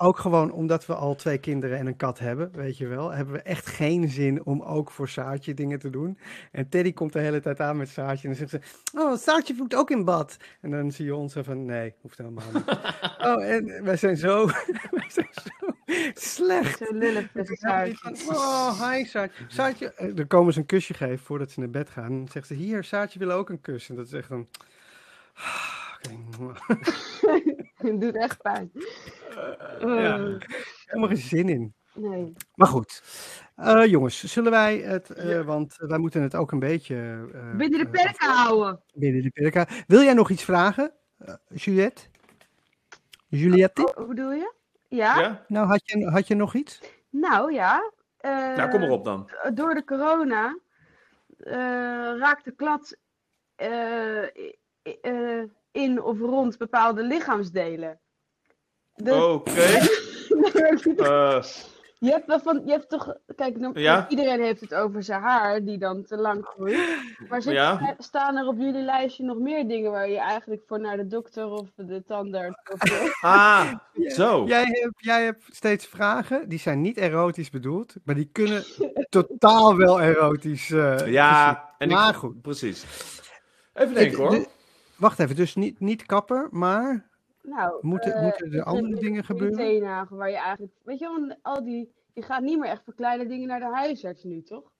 ook gewoon omdat we al twee kinderen en een kat hebben, weet je wel, hebben we echt geen zin om ook voor Saartje dingen te doen. En Teddy komt de hele tijd aan met Saartje en dan zegt ze, oh, Saartje moet ook in bad. En dan zie je ons zo van, nee, hoeft helemaal niet. oh, en wij zijn zo, wij zijn zo slecht. Zo lullig met saartje. Oh, hi Saartje. Saartje. eh, Dan komen ze een kusje geven voordat ze naar bed gaan. En dan zegt ze, hier, Saartje wil ook een kus. En dat is echt dan... Het doet echt pijn. Ja. Eh, Helemaal geen zin in. Nee. Maar goed. Eh, jongens, zullen wij het... eh, Want wij moeten het ook een beetje... eh, Binnen de perken houden. binnen de perken. Wil jij nog iets vragen, Juliette? Juliette? Oh, hoe bedoel je? Ja? Ja? Nou, had je, had je nog iets? Nou ja. eh, Nou, kom maar op dan. Door de corona eh, raakt in of rond bepaalde lichaamsdelen. Dus, Oké. Eh, je, hebt wel van, je hebt toch, kijk, dan, Ja? iedereen heeft het over zijn haar die dan te lang groeit. Maar zit- Ja. staan er op jullie lijstje nog meer dingen waar je eigenlijk voor naar de dokter of de tandarts of ah, zo. Jij hebt, jij hebt steeds vragen, die zijn niet erotisch bedoeld, maar die kunnen totaal wel erotisch eh. Ja, en ik, Maar goed. Precies. Even denken hoor. Wacht even, dus niet, niet kapper, maar Nou, moeten, eh, moeten er andere dingen gebeuren? teennagel waar je eigenlijk, weet je wel, al die, je gaat niet meer echt voor kleine dingen naar de huisarts nu, toch?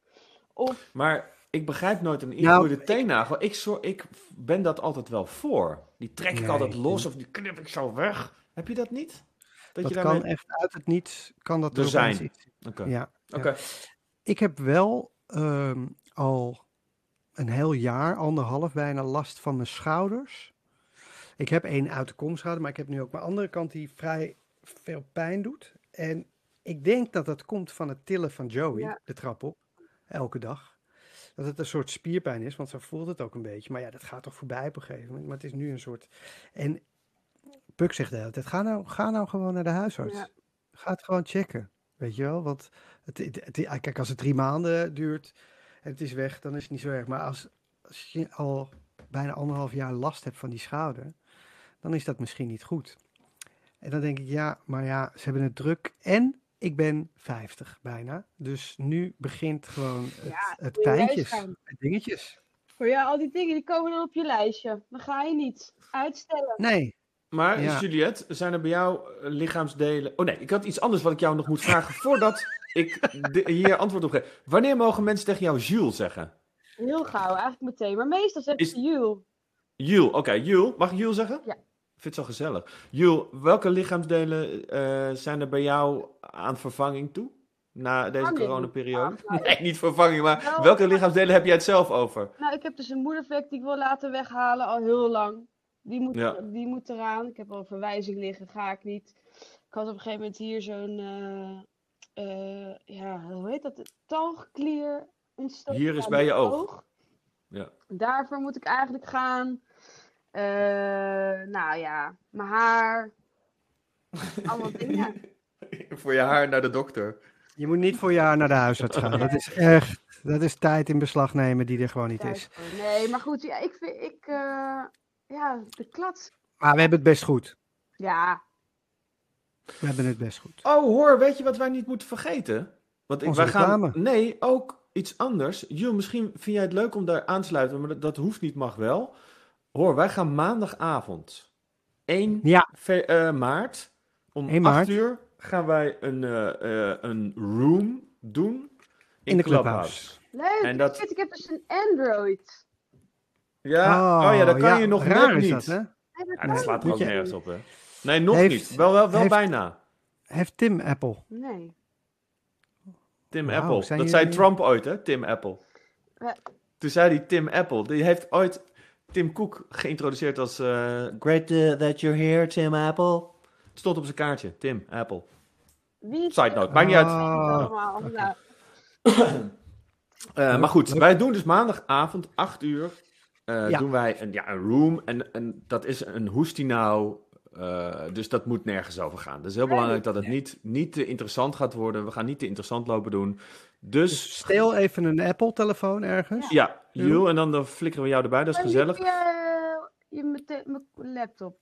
Of, Maar ik begrijp nooit een Nou, ingegroeide teennagel. Ik, ik ben dat altijd wel voor. Die trek ik Nee, altijd los of die knip ik zo weg. Heb je dat niet? Dat, Dat je kan echt uit het niets, kan dat Er er zijn. Oké. Ja, ja. Oké. Ik heb wel ehm, al een heel jaar, anderhalf bijna, last van mijn schouders. Ik heb één uit de komschouder, maar ik heb nu ook mijn andere kant die vrij veel pijn doet. En ik denk dat dat komt van het tillen van Joey, Ja. de trap op, elke dag. Dat het een soort spierpijn is, want zo voelt het ook een beetje. Maar ja, dat gaat toch voorbij op een gegeven moment. Maar het is nu een soort... En Puk zegt de hele tijd, ga nou, ga nou gewoon naar de huisarts. Ja. Ga het gewoon checken, weet je wel. Want het, het, het- kijk, als het drie maanden duurt en het is weg, dan is het niet zo erg. Maar als, als je al bijna anderhalf jaar last hebt van die schouder, dan is dat misschien niet goed. En dan denk ik, ja, maar ja, ze hebben het druk. En ik ben 50 bijna. Dus nu begint gewoon het, Ja, het pijntjes, dingetjes. voor ja, al die dingen die komen dan op je lijstje. Dan ga je niet uitstellen. Nee, Maar Ja. Juliette, zijn er bij jou eh, lichaamsdelen... Oh nee, ik had iets anders wat ik jou nog moet vragen voordat ik de- hier antwoord op geef. Wanneer mogen mensen tegen jou Jules zeggen? Heel gauw, eigenlijk meteen. Maar meestal zegt Is- ze Jules. Jules, oké, Jules. Mag ik Jules zeggen? Ja. Ik vind het zo gezellig. Jules, welke lichaamsdelen eh, zijn er bij jou aan vervanging toe? Na deze coronaperiode? Ah, nou, Nee, niet vervanging, maar Wel- welke lichaamsdelen heb jij het zelf over? Nou, ik heb dus een moedervlek die ik wil laten weghalen al heel lang. Die moet, Ja. die moet eraan. Ik heb al een verwijzing liggen, ga ik niet. Ik had op een gegeven moment hier zo'n, eh, eh, ja, hoe heet dat? Talgklier ontstoken Hier is bij je oog. Ja. Daarvoor moet ik eigenlijk gaan. Eh, nou ja, mijn haar. Allemaal dingen. Voor je haar naar de dokter. je moet niet voor jaar naar de huisarts gaan. Dat is echt, dat is tijd in beslag nemen die er gewoon niet is. Nee, maar goed, ja, ik vind, ik, eh, ja, de klats. Maar we hebben het best goed. Ja, We hebben het best goed. Oh, hoor, weet je wat wij niet moeten vergeten? Want ik, Onze wij gaan. Nee, ook iets anders. Jules, misschien vind jij het leuk om daar aan te sluiten, maar dat, dat hoeft niet, mag wel. Hoor, wij gaan maandagavond 1 Ja. fe- eh, maart om 1 8 maart. uur gaan wij een, eh, eh, een room doen in, In de Clubhouse. Clubhouse. leuk. En dat- ik heb dus een Android. Ja, oh, ja, dat kan je nog raar net is niet. dat, hè? Dat Ja, kan dat slaat er ook nergens op, hè? Nee, nog Heeft- niet. Wel, wel, wel heeft- bijna. Heeft Tim Apple. Nee. Tim Apple. Dat zei Trump ooit, hè? Tim Apple. Toen zei die Tim Apple, die heeft ooit Tim Cook geïntroduceerd als eh, Great uh, that you're here, Tim Apple. Het stond op zijn kaartje, Tim Apple. Wie Side note, maakt niet uit. Ah, Eh, maar goed, wij doen dus maandagavond, 8 uur, eh, Ja. doen wij een, ja, een room. En, en dat is een hoestinau. Eh dus dat moet nergens over gaan. Het is heel belangrijk dat het niet, niet te interessant gaat worden. We gaan niet te interessant lopen doen. Dus Dus steel even een Apple-telefoon ergens. ja, Jules, en dan, dan flikkeren we jou erbij. Dat is gezellig. niet Je, je mijn laptop.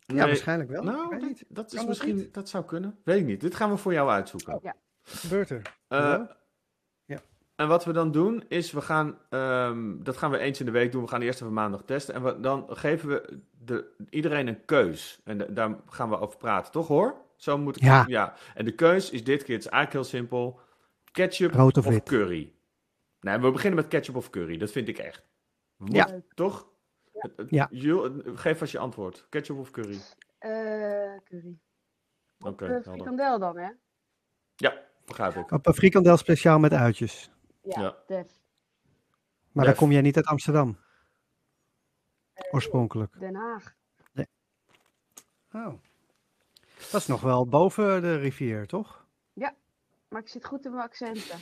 Ja, waarschijnlijk wel. Nou, dat, is misschien, dat zou kunnen. Weet ik niet. Dit gaan we voor jou uitzoeken. Wat gebeurt er? Eh? Ja. En wat we dan doen, is we gaan, ehm, dat gaan we eens in de week doen. We gaan eerst even maandag testen. En we, dan geven we de, iedereen een keus. En da- daar gaan we over praten, toch hoor? Zo moet ik Ja. En de keus is dit keer, het is eigenlijk heel simpel. Ketchup Rood of of, wit? curry. Nee, we beginnen met ketchup of curry. Dat vind ik echt. Ja. Toch? Ja. Jules, geef als je antwoord. Ketchup of curry? Eh, curry. Oké, Eh, frikandel dan, hè? Ja, begrijp ik. Op een frikandel speciaal met uitjes. Ja, Ja. def. Maar Def. dan kom jij niet uit Amsterdam. Oorspronkelijk. Den Haag. Oh. Dat is nog wel boven de rivier, toch? Maar ik zit goed in mijn accenten.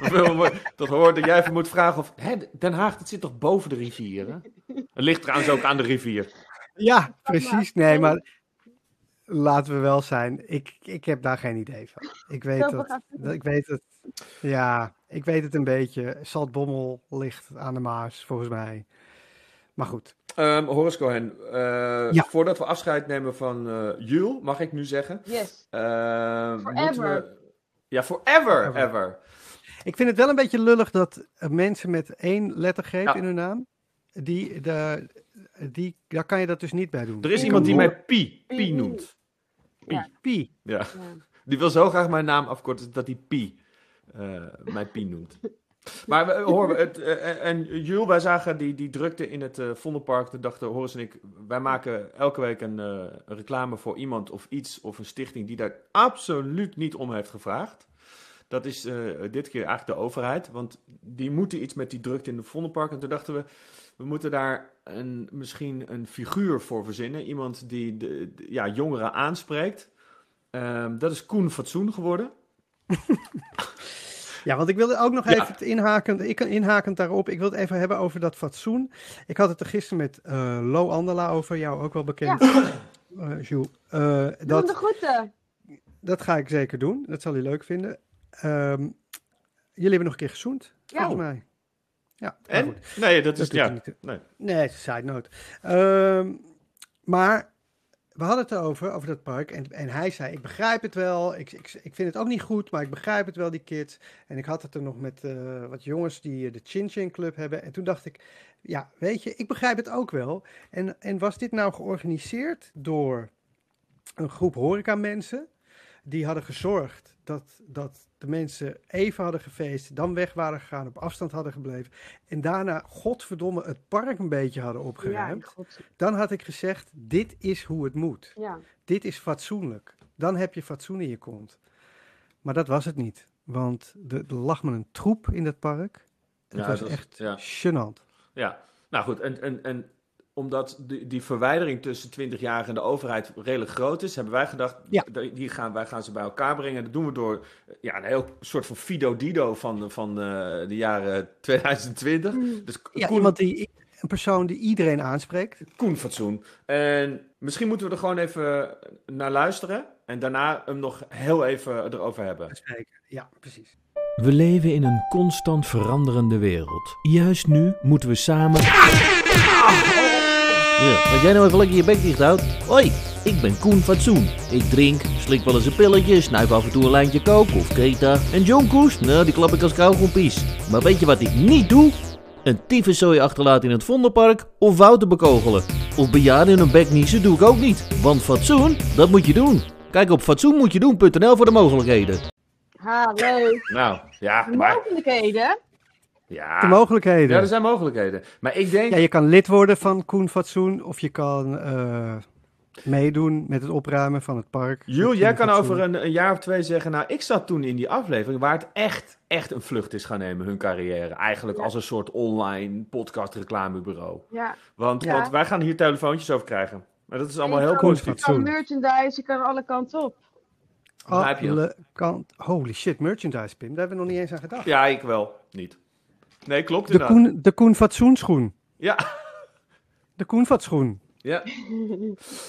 Dat hoort dat jij even moet vragen of... Hè, Den Haag, dat zit toch boven de rivieren? Het ligt trouwens ook aan de rivier. Ja, precies. Nee, maar laten we wel zijn. Ik, ik heb daar geen idee van. Ik weet dat- Ik weet het. Ja, ik weet het een beetje. Saltbommel ligt aan de Maas, volgens mij. Maar goed. Ehm Horace Cohen, eh, Ja. voordat we afscheid nemen van eh Jules, mag ik nu zeggen... Yes. eh, Forever. we- Ja, forever, Forever. ever. Ik vind het wel een beetje lullig dat mensen met één lettergreep Ja. in hun naam, die, de, die, daar kan je dat dus niet bij doen. Er is iemand die mij Pi, Pie. Pi noemt. Pi. Ja. Ja. Die wil zo graag mijn naam afkorten dat hij Pi eh, mij Pi noemt. Maar we, hoor, we, het, eh, en Jules, wij zagen die, die drukte in het eh Vondelpark. Toen dachten Horace en ik, wij maken elke week een, eh, reclame voor iemand of iets of een stichting die daar absoluut niet om heeft gevraagd. Dat is eh, dit keer eigenlijk de overheid, want die moeten iets met die drukte in het Vondelpark. En toen dachten we, we moeten daar een, misschien een figuur voor verzinnen. Iemand die de, de- ja, jongeren aanspreekt. Ehm, dat is Koen Fatsoen geworden. Ja, want ik wilde ook nog Ja. even inhakend, ik, inhakend daarop, ik wil het even hebben over dat fatsoen. Ik had het er gisteren met eh Lo Andela over, jou ook wel bekend, eh, Jules. Eh, Doe hem de dat, groeten. dat ga ik zeker doen, dat zal hij leuk vinden. Ehm, jullie hebben nog een keer gezoend, Ja. volgens mij. Ja, En? goed. Nee, dat is... Dat ja, niet. nee. Nee, het is een side note. Ehm, maar we hadden het erover, over dat park. En, en hij zei, ik begrijp het wel. Ik, ik, ik vind het ook niet goed, maar ik begrijp het wel, die kids. En ik had het er nog met eh, wat jongens die eh, de Chin Chin Club hebben. En toen dacht ik, ja, weet je, ik begrijp het ook wel. En, en was dit nou georganiseerd door een groep horecamensen? Die hadden gezorgd dat, dat de mensen even hadden gefeest, dan weg waren gegaan, op afstand hadden gebleven. En daarna, godverdomme, het park een beetje hadden Ja, opgeruimd. Dan had ik gezegd, dit is hoe het moet. Ja. Dit is fatsoenlijk. Dan heb je fatsoen in je kont. Maar dat was het niet. Want er lag me een troep in dat park. Het Ja, was dat echt ja. gênant. Ja, nou goed. En, en, en omdat die, die verwijdering tussen 20-jarigen en de overheid redelijk groot is, hebben wij gedacht, Ja. die gaan, wij gaan ze bij elkaar brengen. En dat doen we door eh, ja, een heel soort van Fido Dido van, van eh, de jaren 2020. Dus Ja, Koen, iemand die, een persoon die iedereen aanspreekt. Koenfatsoen. En misschien moeten we er gewoon even naar luisteren. En daarna hem nog heel even erover hebben. Ja, precies. We leven in een constant veranderende wereld. Juist nu moeten we samen. Ja, als jij nou even lekker je bek dicht houdt. Hoi, ik ben Koen Fatsoen. Ik drink, slik wel eens een pilletje, snuif af en toe een lijntje kook of kreta. En John Koes, nou die klap ik als kauwgompies. Maar weet je wat ik niet doe? Een tyfuszooi achterlaten in het Vondelpark of wouden bekogelen. Of bejaarden in hun bek niezen doe ik ook niet. Want fatsoen, dat moet je doen. Kijk op fatsoenmoetjedoen.nl voor de mogelijkheden. Ha, leuk. Nou, ja, De maar... mogelijkheden. Ja, De mogelijkheden. ja, er zijn mogelijkheden. Maar ik denk... Ja, je kan lid worden van Koen Fatsoen of je kan... eh, meedoen met het opruimen van het park. Jules, jij kan Fatsoen. over een, een jaar of twee zeggen... Nou, ik zat toen in die aflevering waar het echt, echt een vlucht is gaan nemen, hun carrière. Eigenlijk Ja. als een soort online podcast reclamebureau. Ja. Want, Ja. want wij gaan hier telefoontjes over krijgen. Maar dat is allemaal heel kan- positief. Je kan Fatsoen. merchandise, je kan alle kanten op. Alle kant. Holy shit, merchandise, Pim. Daar hebben we nog niet eens aan gedacht. Ja, ik wel. Niet. Nee, klopt De inderdaad. Koen, de Koen Fatsoenschoen. Ja. De Koen Fatsoen. Ja,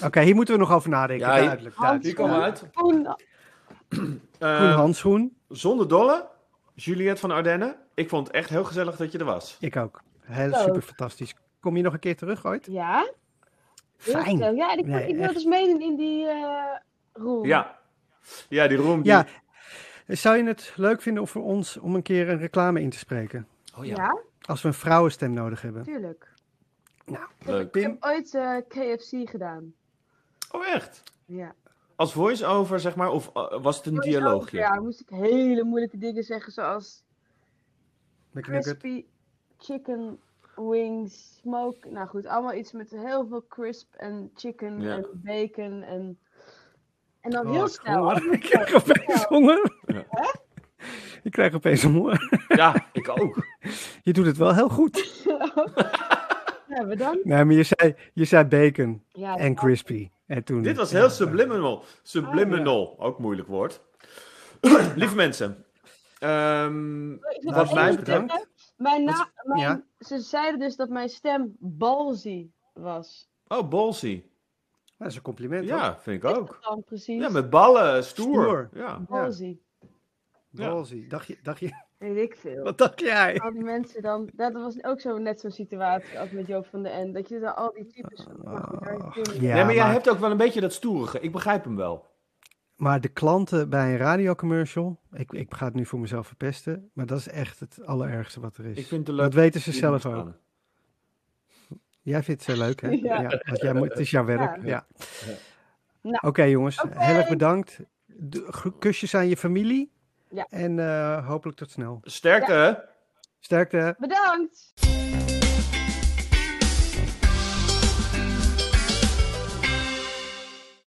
Oké, hier moeten we nog over nadenken. Ja, hier- duidelijk. Duidelijk. die komen uit. Koen, Eh, Koen Handschoen. zonder dolle, Juliette van Ardennen. Ik vond het echt heel gezellig dat je er was. Ik ook. Heel super fantastisch. Kom je nog een keer terug ooit? ja. Fijn. Ja, en ik, Nee, ik wil dus meedoen in die eh room. Ja. Ja, die room. Die... Ja. Zou je het leuk vinden voor ons om een keer een reclame in te spreken? Oh Ja, ja. Als we een vrouwenstem nodig hebben. tuurlijk. Leuk. Ik heb ooit eh, KFC gedaan. Oh, echt? Ja. Als voice-over, zeg maar? Of eh, was het een dialoogje? Ja, moest ik hele moeilijke dingen zeggen, zoals crispy chicken wings, smoke. Nou goed, allemaal iets met heel veel crisp en chicken Ja. en bacon en... En dan Oh, heel snel. Ik krijg snel, opeens snel. honger. Ja. Ik krijg opeens honger. Ja, ik ook. Je doet het wel heel goed. Ja, bedankt. Nee, maar je zei, je zei bacon Ja, en crispy. En toen, Dit was ja, heel subliminal. Subliminal, ook moeilijk woord. Lieve mensen. ehm, wat mij betreft... Mijn na, mijn, ja. Ze zeiden dus dat mijn stem ballsy was. Oh, ballsy. Dat is een compliment. Ja, vind ik ook. Dan precies. Ja, met ballen, stoer. Stoer. Ja. Ballsy. Ja. Dacht je, dacht je, Weet ik veel. wat dacht jij? Al die mensen dan, dat was ook zo net zo'n situatie als met Joop van den N. Dat je dan al die types. maar goed, daar kun je niet- Ja, nee, maar jij maar- hebt ook wel een beetje dat stoerige. Ik begrijp hem wel. Maar de klanten bij een radiocommercial, ik, ik ga het nu voor mezelf verpesten, maar dat is echt het allerergste wat er is. Ik vind het leuk. dat weten ze zelf ook. Jij vindt het zo leuk, hè? Ja. want jij moet, het is jouw werk. Ja. Ja. Nou, Oké, jongens, heel erg bedankt. De- kusjes aan je familie. Ja. En eh, hopelijk tot snel. Sterkte. Sterkte. Bedankt!